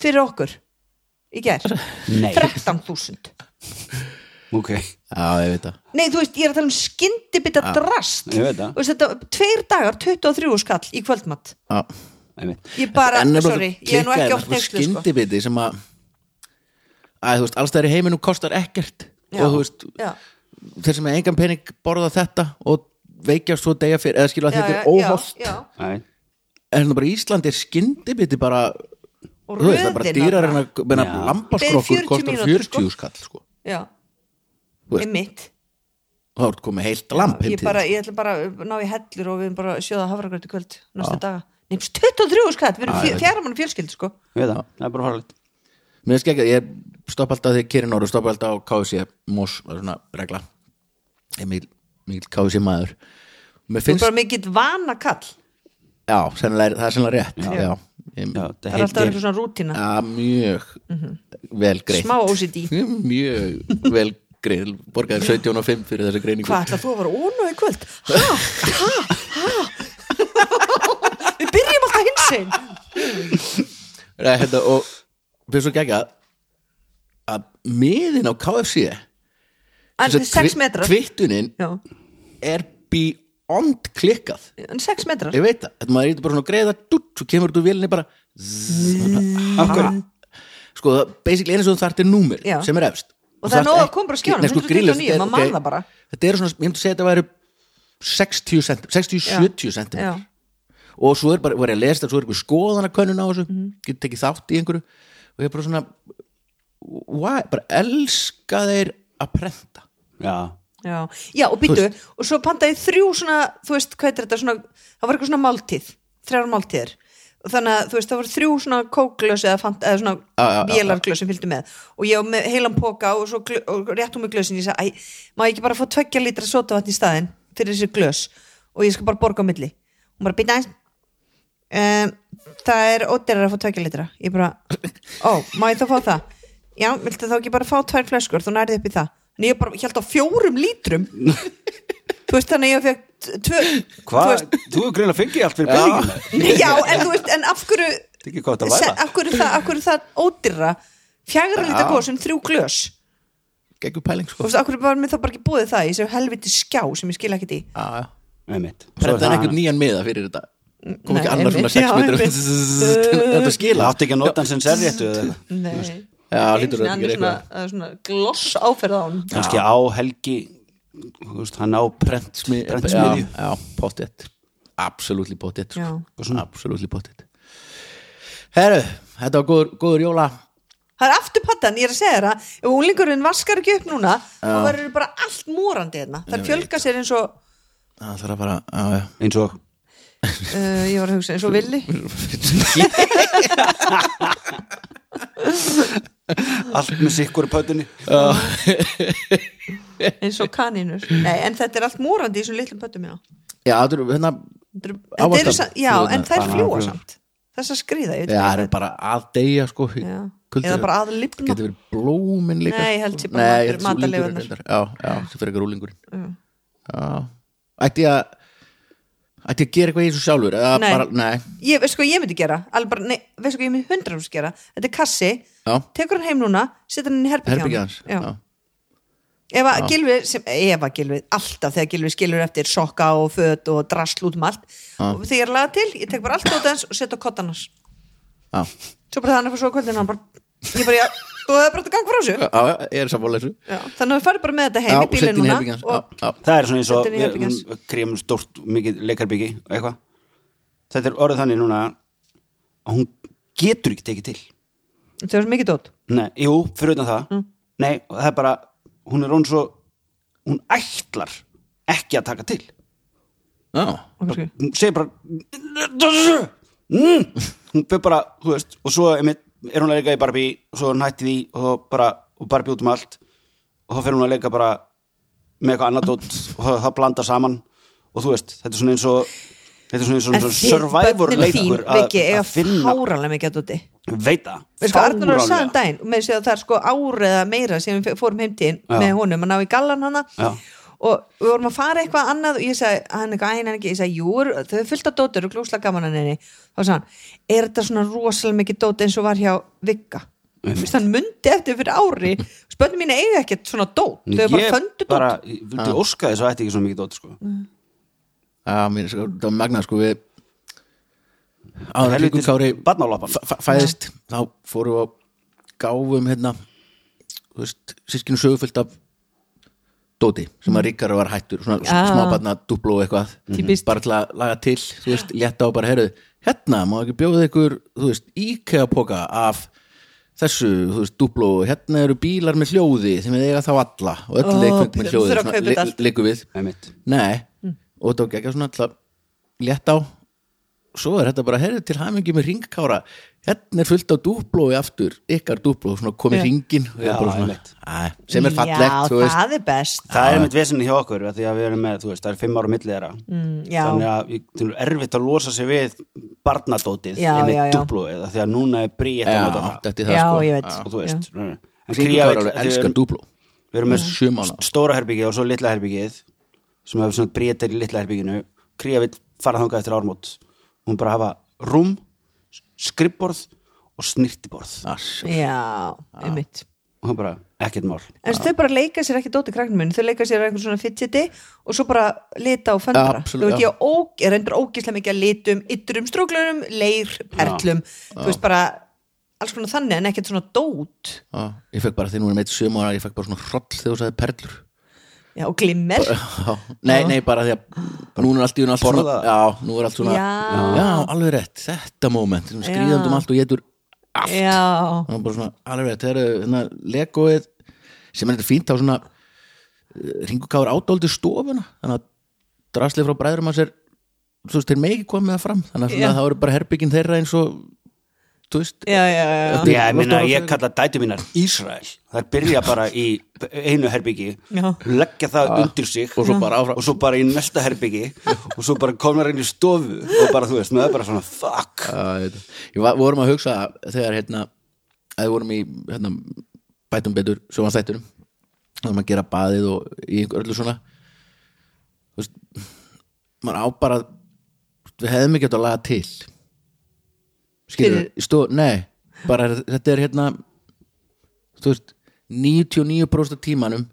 fyrir okkur í gær? Nei. 13.000 (laughs) ok, Já, ég veit það Nei, þú veist, ég er að tala um skyndibita drast Ég veit það. Þú veist, þetta, tveir dagar, 23 skall í kvöldmatt Ég bara, sorry, ég er nú ekki er oft sko skyndibiti sem að að þú veist, alls það er í heiminum kostar ekkert Já. og þú veist, Já, þeir sem er engan pening borða þetta og veikjast svo degja fyrir, eða skilja þetta er. Nei. en hérna bara Íslandi er skyndibiti bara Og er bara dýrar en að 40 kostar mínútur, 40 sko. skall sko. Já, Einmitt. Þá ertu komið heilt lamp heim ég, til ég ætla bara að ná í hellur og við erum bara að sjóða hafragröð í kvöld næstu daga. Nefnst 23 skatt, við erum fjara mann fjölskyld sko. Við það, það er bara farlegt. Mér finnst ekki að ég stoppa alltaf þegar Kirin orðu stoppa alltaf á KFC Mós, það er svona regla. Ég er mikil, mikil KFC maður. Mér þú er finnst, bara mikill vana kall já, er- það er sennilega rétt. Já, Já, Ég, það það er alltaf eitthvað svona rútina já mjög vel greitt. Smá OCD (laughs) Mjög vel greið Borgaði 17 og 5 fyrir þessa greiningu. Hvað ætla þú að vera í kvöld? Ha, ha, ha? (laughs) Við byrjum alltaf hins einn. Nei, hérna, og finnst svo gegga að miðin á KFC sem sagt, 6 kvi- metrar. kvittunin er beyond klikkað. En 6 metrar. Ég veit það, þetta maður eitthvað bara svona greiða svo kemur þú vélinni bara Af hverju? sko, það basically eins og þú þartir númer Já. sem er efst Og það er nóg að koma bara sko, 129, grillast, maður þetta man er- það bara. þetta eru svona, ég myndi segja þetta væri 60 cm, 60-70 cm og svo er bara, var ég að lesa þetta svo er eitthvað skoðanakönnun á þessu. Mhm. getur tekið þátt í einhverju. Og ég er bara svona why, bara elska þeir að prenta. Já, já, já og býtu og svo pantaði þrjú svona þú veist, hvað er þetta svona það var eitthvað svona máltíð, þrjár máltíðir þannig að þú veist, það voru þrjú svona kóklös eða, eða svona sem fylgdu með. Og ég með heilan póka og, svo, og rétt um með glösin ég sagði, má ég ekki bara fá tveggja lítra sótavatn í staðinn fyrir þessi glös? Og ég skal bara borga á milli. Hún bara býta eins um, það er ódýrar að fá tveggja lítra. Ég bara, ó, má ég þá fá það? Já, viltu þá ekki bara fá tvær flöskur? Þú nærði upp í það. En ég bara held á fjórum lítrum. (laughs) Þú veist þannig að ég fekk hvað? þú Þú hefur greinlega fengið allt fyrir peningina já, en þú veist, en af hverju Þetta er ekki af hverju það, af hverju það ódýra fjagra lítið góð sem þrjú glös. Geggjum pæling þú sko veist, af hverju var mér þá bara ekki búið það í þessu helviti skjá sem ég skil ekki í? Já, já. Einmitt. Svo er prenta það- einhvern nýjan miða fyrir þetta. Kom ekki annar svona einmitt, 6 já, metrar. einmitt. (laughs) þetta Það skila átti ekki að nota hann sem serréttu eða? Eitthvað Nei, Já, gera er svona, eitthvað. það er svona gloss áferð á hann Kannski á helgi þú veist, Hann á prentsmiðju Prentsmiðju. já, já, pottet. Absolutely pottet sko. absolutely pottet. Herru, þetta var góður, góður jóla. Það er aftur pattan, ég er að segja þér að ef úlingurinn vaskar ekki upp núna þá verður bara allt morandi hérna. Það fjölga sér eins og það þarf að fara já, já. eins og? Uh, ég var að hugsa eins og villi (laughs) (laughs) allt með sikkur í pötunni eins og kanínur Nei, en þetta er allt morandi í þessum litlum pöttum já. já, þetta er hérna eru- sa- já, en þær fljúa Bananaflugur. samt þess að veit já, ekki það er bara að deyja sko í Já. kulda. eða bara að lifna getur verið blómin líka Nei, held ég bara held sé matarleifarnar. úlingurinn reyndar. já, já, sem fyrir eitthvað rúlingurinn já, ætti ég að ætti að gera eitthvað í þessu sjálfur? Nei. bara, nei, ég, veistu hvað ég myndi gera? Bara, nei, veistu hvað ég myndi hundra gera? Þetta er kassi, já, tekur hann heim núna setur hann í hans? Já. ef að Gilvi, sem, ef að Gilvi alltaf þegar Gilvi skilur eftir sokka og föt og drasl út um allt. Og þegar ég er að laga til, ég tek bara allt út hans og setja á kottan hans. Já. svo bara þannig að svo kvöldin hann bara ég bara, já, þú hefur bara að ganga frá þessu? Já, já, ég er já, þannig að við farum bara með þetta Já, heim í og bílinn núna og Já, já. það er svona eins og Þetta er við kríum stórt mikið leikarbyggi og eitthvað. Þetta er orðið þannig núna að hún getur ekki tekið til. Það er svo mikið dót. Nei, jú, fyrir utan það. Mm. Nei, það er bara, hún er hún svo hún ætlar ekki að taka til. Já, hún segir bara mm. hún fyrir bara, þú veist og svo einmitt, er hún að leika í Barbie og svo hún hætti því og, bara, og Barbie út um allt og þá fyrir hún að leika bara með eitthvað annað dót og það, það blanda saman og þú veist, þetta er svona eins og þetta er svona eins og, eins og survivor leikur að, finna fáralega mikið að dóti. Veit það, að það er sko ár eða meira sem við fórum heimtíðin með honum að ná í gallan hana. Já. Og við vorum að fara eitthvað annað og ég sagði, hann eitthvað, æn, ekki, ég sagði, jú, þau er fullt af dótur og glúsla gaman hann henni. Þá sagði hann, er þetta svona rosalega mikið dót eins og var hjá Vigga? Vist, hann mundi eftir fyrir ári. Spönnum mín eiga ekkert svona dót. Þau er bara föndu bara, dót. ég vildi óska þess að þetta ekki svo mikið dót sko. mér, sko, það var magnað sko við áður Hringur Kári fæðist þá fórum við að gáfum hérna þú sískinu sögufyllt af dóti sem að Ríkar var hættur svona Já. smábarna duplo og eitthvað. Típist. bara til að laga til þú veist, létta á bara, heyrðu hérna, má ekki bjóða ykkur þú veist, íkea póka af þessu, þú veist, dúbló hérna eru bílar með hljóði sem við eiga þá alla og öll Ó, leikfeng með hljóði allt. leikum við. Einmitt. Nei, og þetta var ekki svona alltaf létt á. Svo er þetta bara, herrið til hamingi með ringkára hérna er fullt á dúblói aftur ykkar dúbló, svona komið hringin sem er fallegt já, það er best. Það er einmitt vesinni hjá okkur af því að við erum með, þú veist, það er fimm ára millið þeirra. Mm, já, þannig að við- það er erfitt að losa sig við barnadótið já. dúblóið af því að núna er það. þetta er það Já, sko. ég veit. og þú veist elskar dúbló við erum með stóra herbyggið og svo litla herbyggið sem hefur svona bríetir í litla herbygginu Kría vill fara þangað eftir ármót hún bara hafa rúm skrifborð og snirtiborð Ass, já, einmitt. Og hann bara, ekkert mál. En þau bara leika sér ekki dóti krakknum minn þau leika sér eitthvað svona fidgeti og svo bara lita og föndra. Þú veit ég, ég reyndur ógislega mikið að litum ytturum, stróklurum, leir, perlum þú veist bara alls konar þannig en ekkert svona dót. Já, ég fekk bara, þegar nú er meitt sjö mánaða ég fekk bara svona hroll þegar þú sagði perlur já, og glimmer. Nei, nei, bara því að núna er allt í hún allt svona. Já, nú er allt svona Já. já alveg rétt, þetta moment skrýðandum Já. allt og getur allt. Já, það var bara svona, alveg rétt, það eru hérna, legoið sem er þetta fínt á svona ringukáður ádóldi stofuna. Þannig að draslið frá bræðurum að sér þú veist, þeir megi komið það fram. Þannig að svona, það eru bara herbyggin þeirra eins og þú veist, já, já, já, Já, ég minna, ég kalla dætu mínar Ísrael. Þær byrja bara í einu herbyggi Já. leggja það undir sig og svo bara áfram. og svo bara í næsta herbyggi og svo bara komur inn í stofu og bara, þú veist, það er bara svona fuck. Já, ég veit. Það. ég var, vorum að hugsa þegar hérna að við vorum í hérna, bætum betur sjómanstættunum vorum að gera baðið og í einhver öllu svona. Þú veist maður á bara við hefðum ekki átt að laga til skilur, Fyrir- stó, nei bara þetta er hérna þú veist 99% af tímanum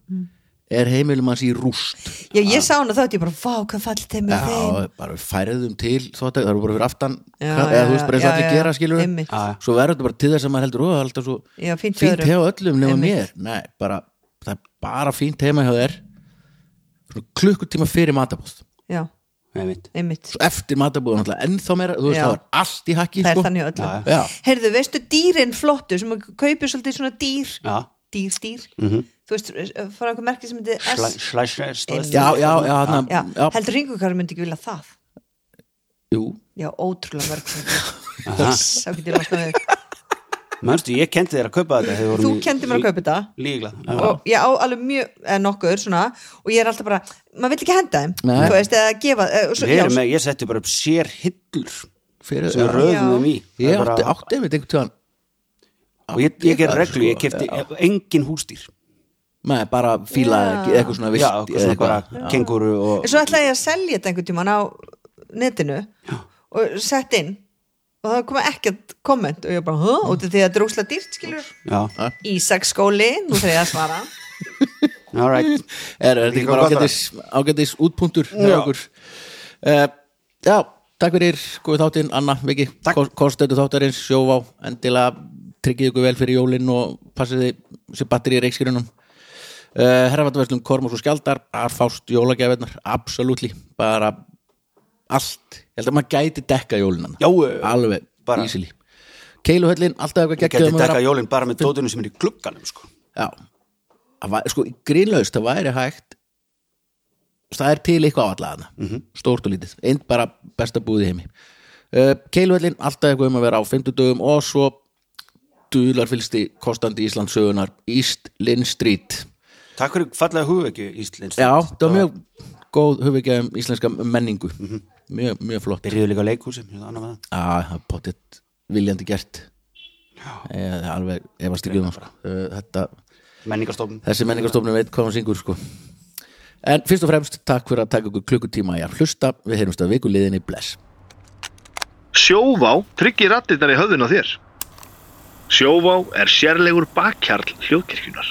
er heimilum hans í rúst. Já, ég sá hana þá ég bara, vá, hvað fallit þeim með þeim. Já, bara við færðum til þvótt, það eru bara fyrir aftan Já, eða já, þú veist bara eins og já, allir já, gera skilur einmitt. Já. svo verður þetta bara til þess að maður heldur er alltaf svo Já, fínt hjá fínt öðrum. hjá öllum nema mér. Nei, bara, það er bara fínt heima hjá þér. Svona klukkutíma fyrir matabóð já, Einmitt. einmitt. Eftir náttúrulega ennþá meira þú veist Já. það var allt í hakki það sko. er þannig á öllum Já, heyrðu, veistu dýrin flottu sem að kaupir svolítið svona dýr? Já, dýr, dýr, Mhm. þú veist, fara einhver merki sem heitir S slæsræst já, já, já, hana, já, já, heldur ringukar myndi ekki vilja það? Jú. Já, ótrúlega mörg yes, þá getur ég losnað við Manstu, ég kendi þér að kaupa þetta þú kendi mér að kaupa þetta Líkla ég á alveg mjög, eða nokkur svona, og ég er alltaf bara, maður vill ekki henda þeim Nei. þú veist, eða gefa eh, og svo, já, með, ég setti bara upp sér hillur fyrir, sem já. röðum Já. þeim í ég bara- átti, átti einmitt einhvern tíðan og ég, ég ger reglu, ég kefti já. engin hústýr Nei, bara fíla Já. eitthvað svona Já, vilt eitthvað svona bara kenguru og en svo ætlaði ég að selja þetta einhvern tímann á netinu og sett inn og það kom ekkert komment og ég bara, huh, út af því að þetta er óslega dýrt skilur Já, Ísaksskóli, nú þegar ég að svara. (laughs) All right. Er, er þetta ekki bara ágætis, ágætis útpunktur hjá Já. okkur uh, já, takk fyrir góðið þáttinn, Anna, Viki. Kostættu þáttarins, sjóvá. Endilega tryggið ykkur vel fyrir jólinn og passið þið sér batteri í reikskyrunum uh, herrafatverslum Kormos og Skjaldar að fást jólagjafirnar, absolutely. Bara allt, held að maður gæti dekka jólinan Já, eh, alveg, bara- easily. Keiluhöllin, alltaf eitthvað um að vera- dekka jólin bara með dótinu sem er í glugganum sko. Já, var, sko, grínlaust það væri hægt. Það er til eitthvað á alla hana Mhm. stórt og lítið, einn bara besta búið heimi. Uh, Keiluhöllin, alltaf eitthvað um að vera á 50 dögum og svo dularfylsti kostandi Íslandsögunar East Lynn Street. Takk fyrir fallega hugvekju Íslands Já, það var mjög góð hufvikja um íslenska menningu mjög, mjög flott. Byrjuðu líka á leikhúsi ég annað með það. Já, potið viljandi gert. Ég, er alveg, að stíkjum það uh, þetta Menningarstofnun. þessi menningarstofnum veit hvað hann syngur sko. en fyrst og fremst takk fyrir að taka ykkur klukkutíma í að hlusta. Við heyrumst að viku liðinni bless. Sjóvá tryggir rattirnar í höfðun á þér. Sjóvá er sérlegur bakkjarl hljóðkirkjunar.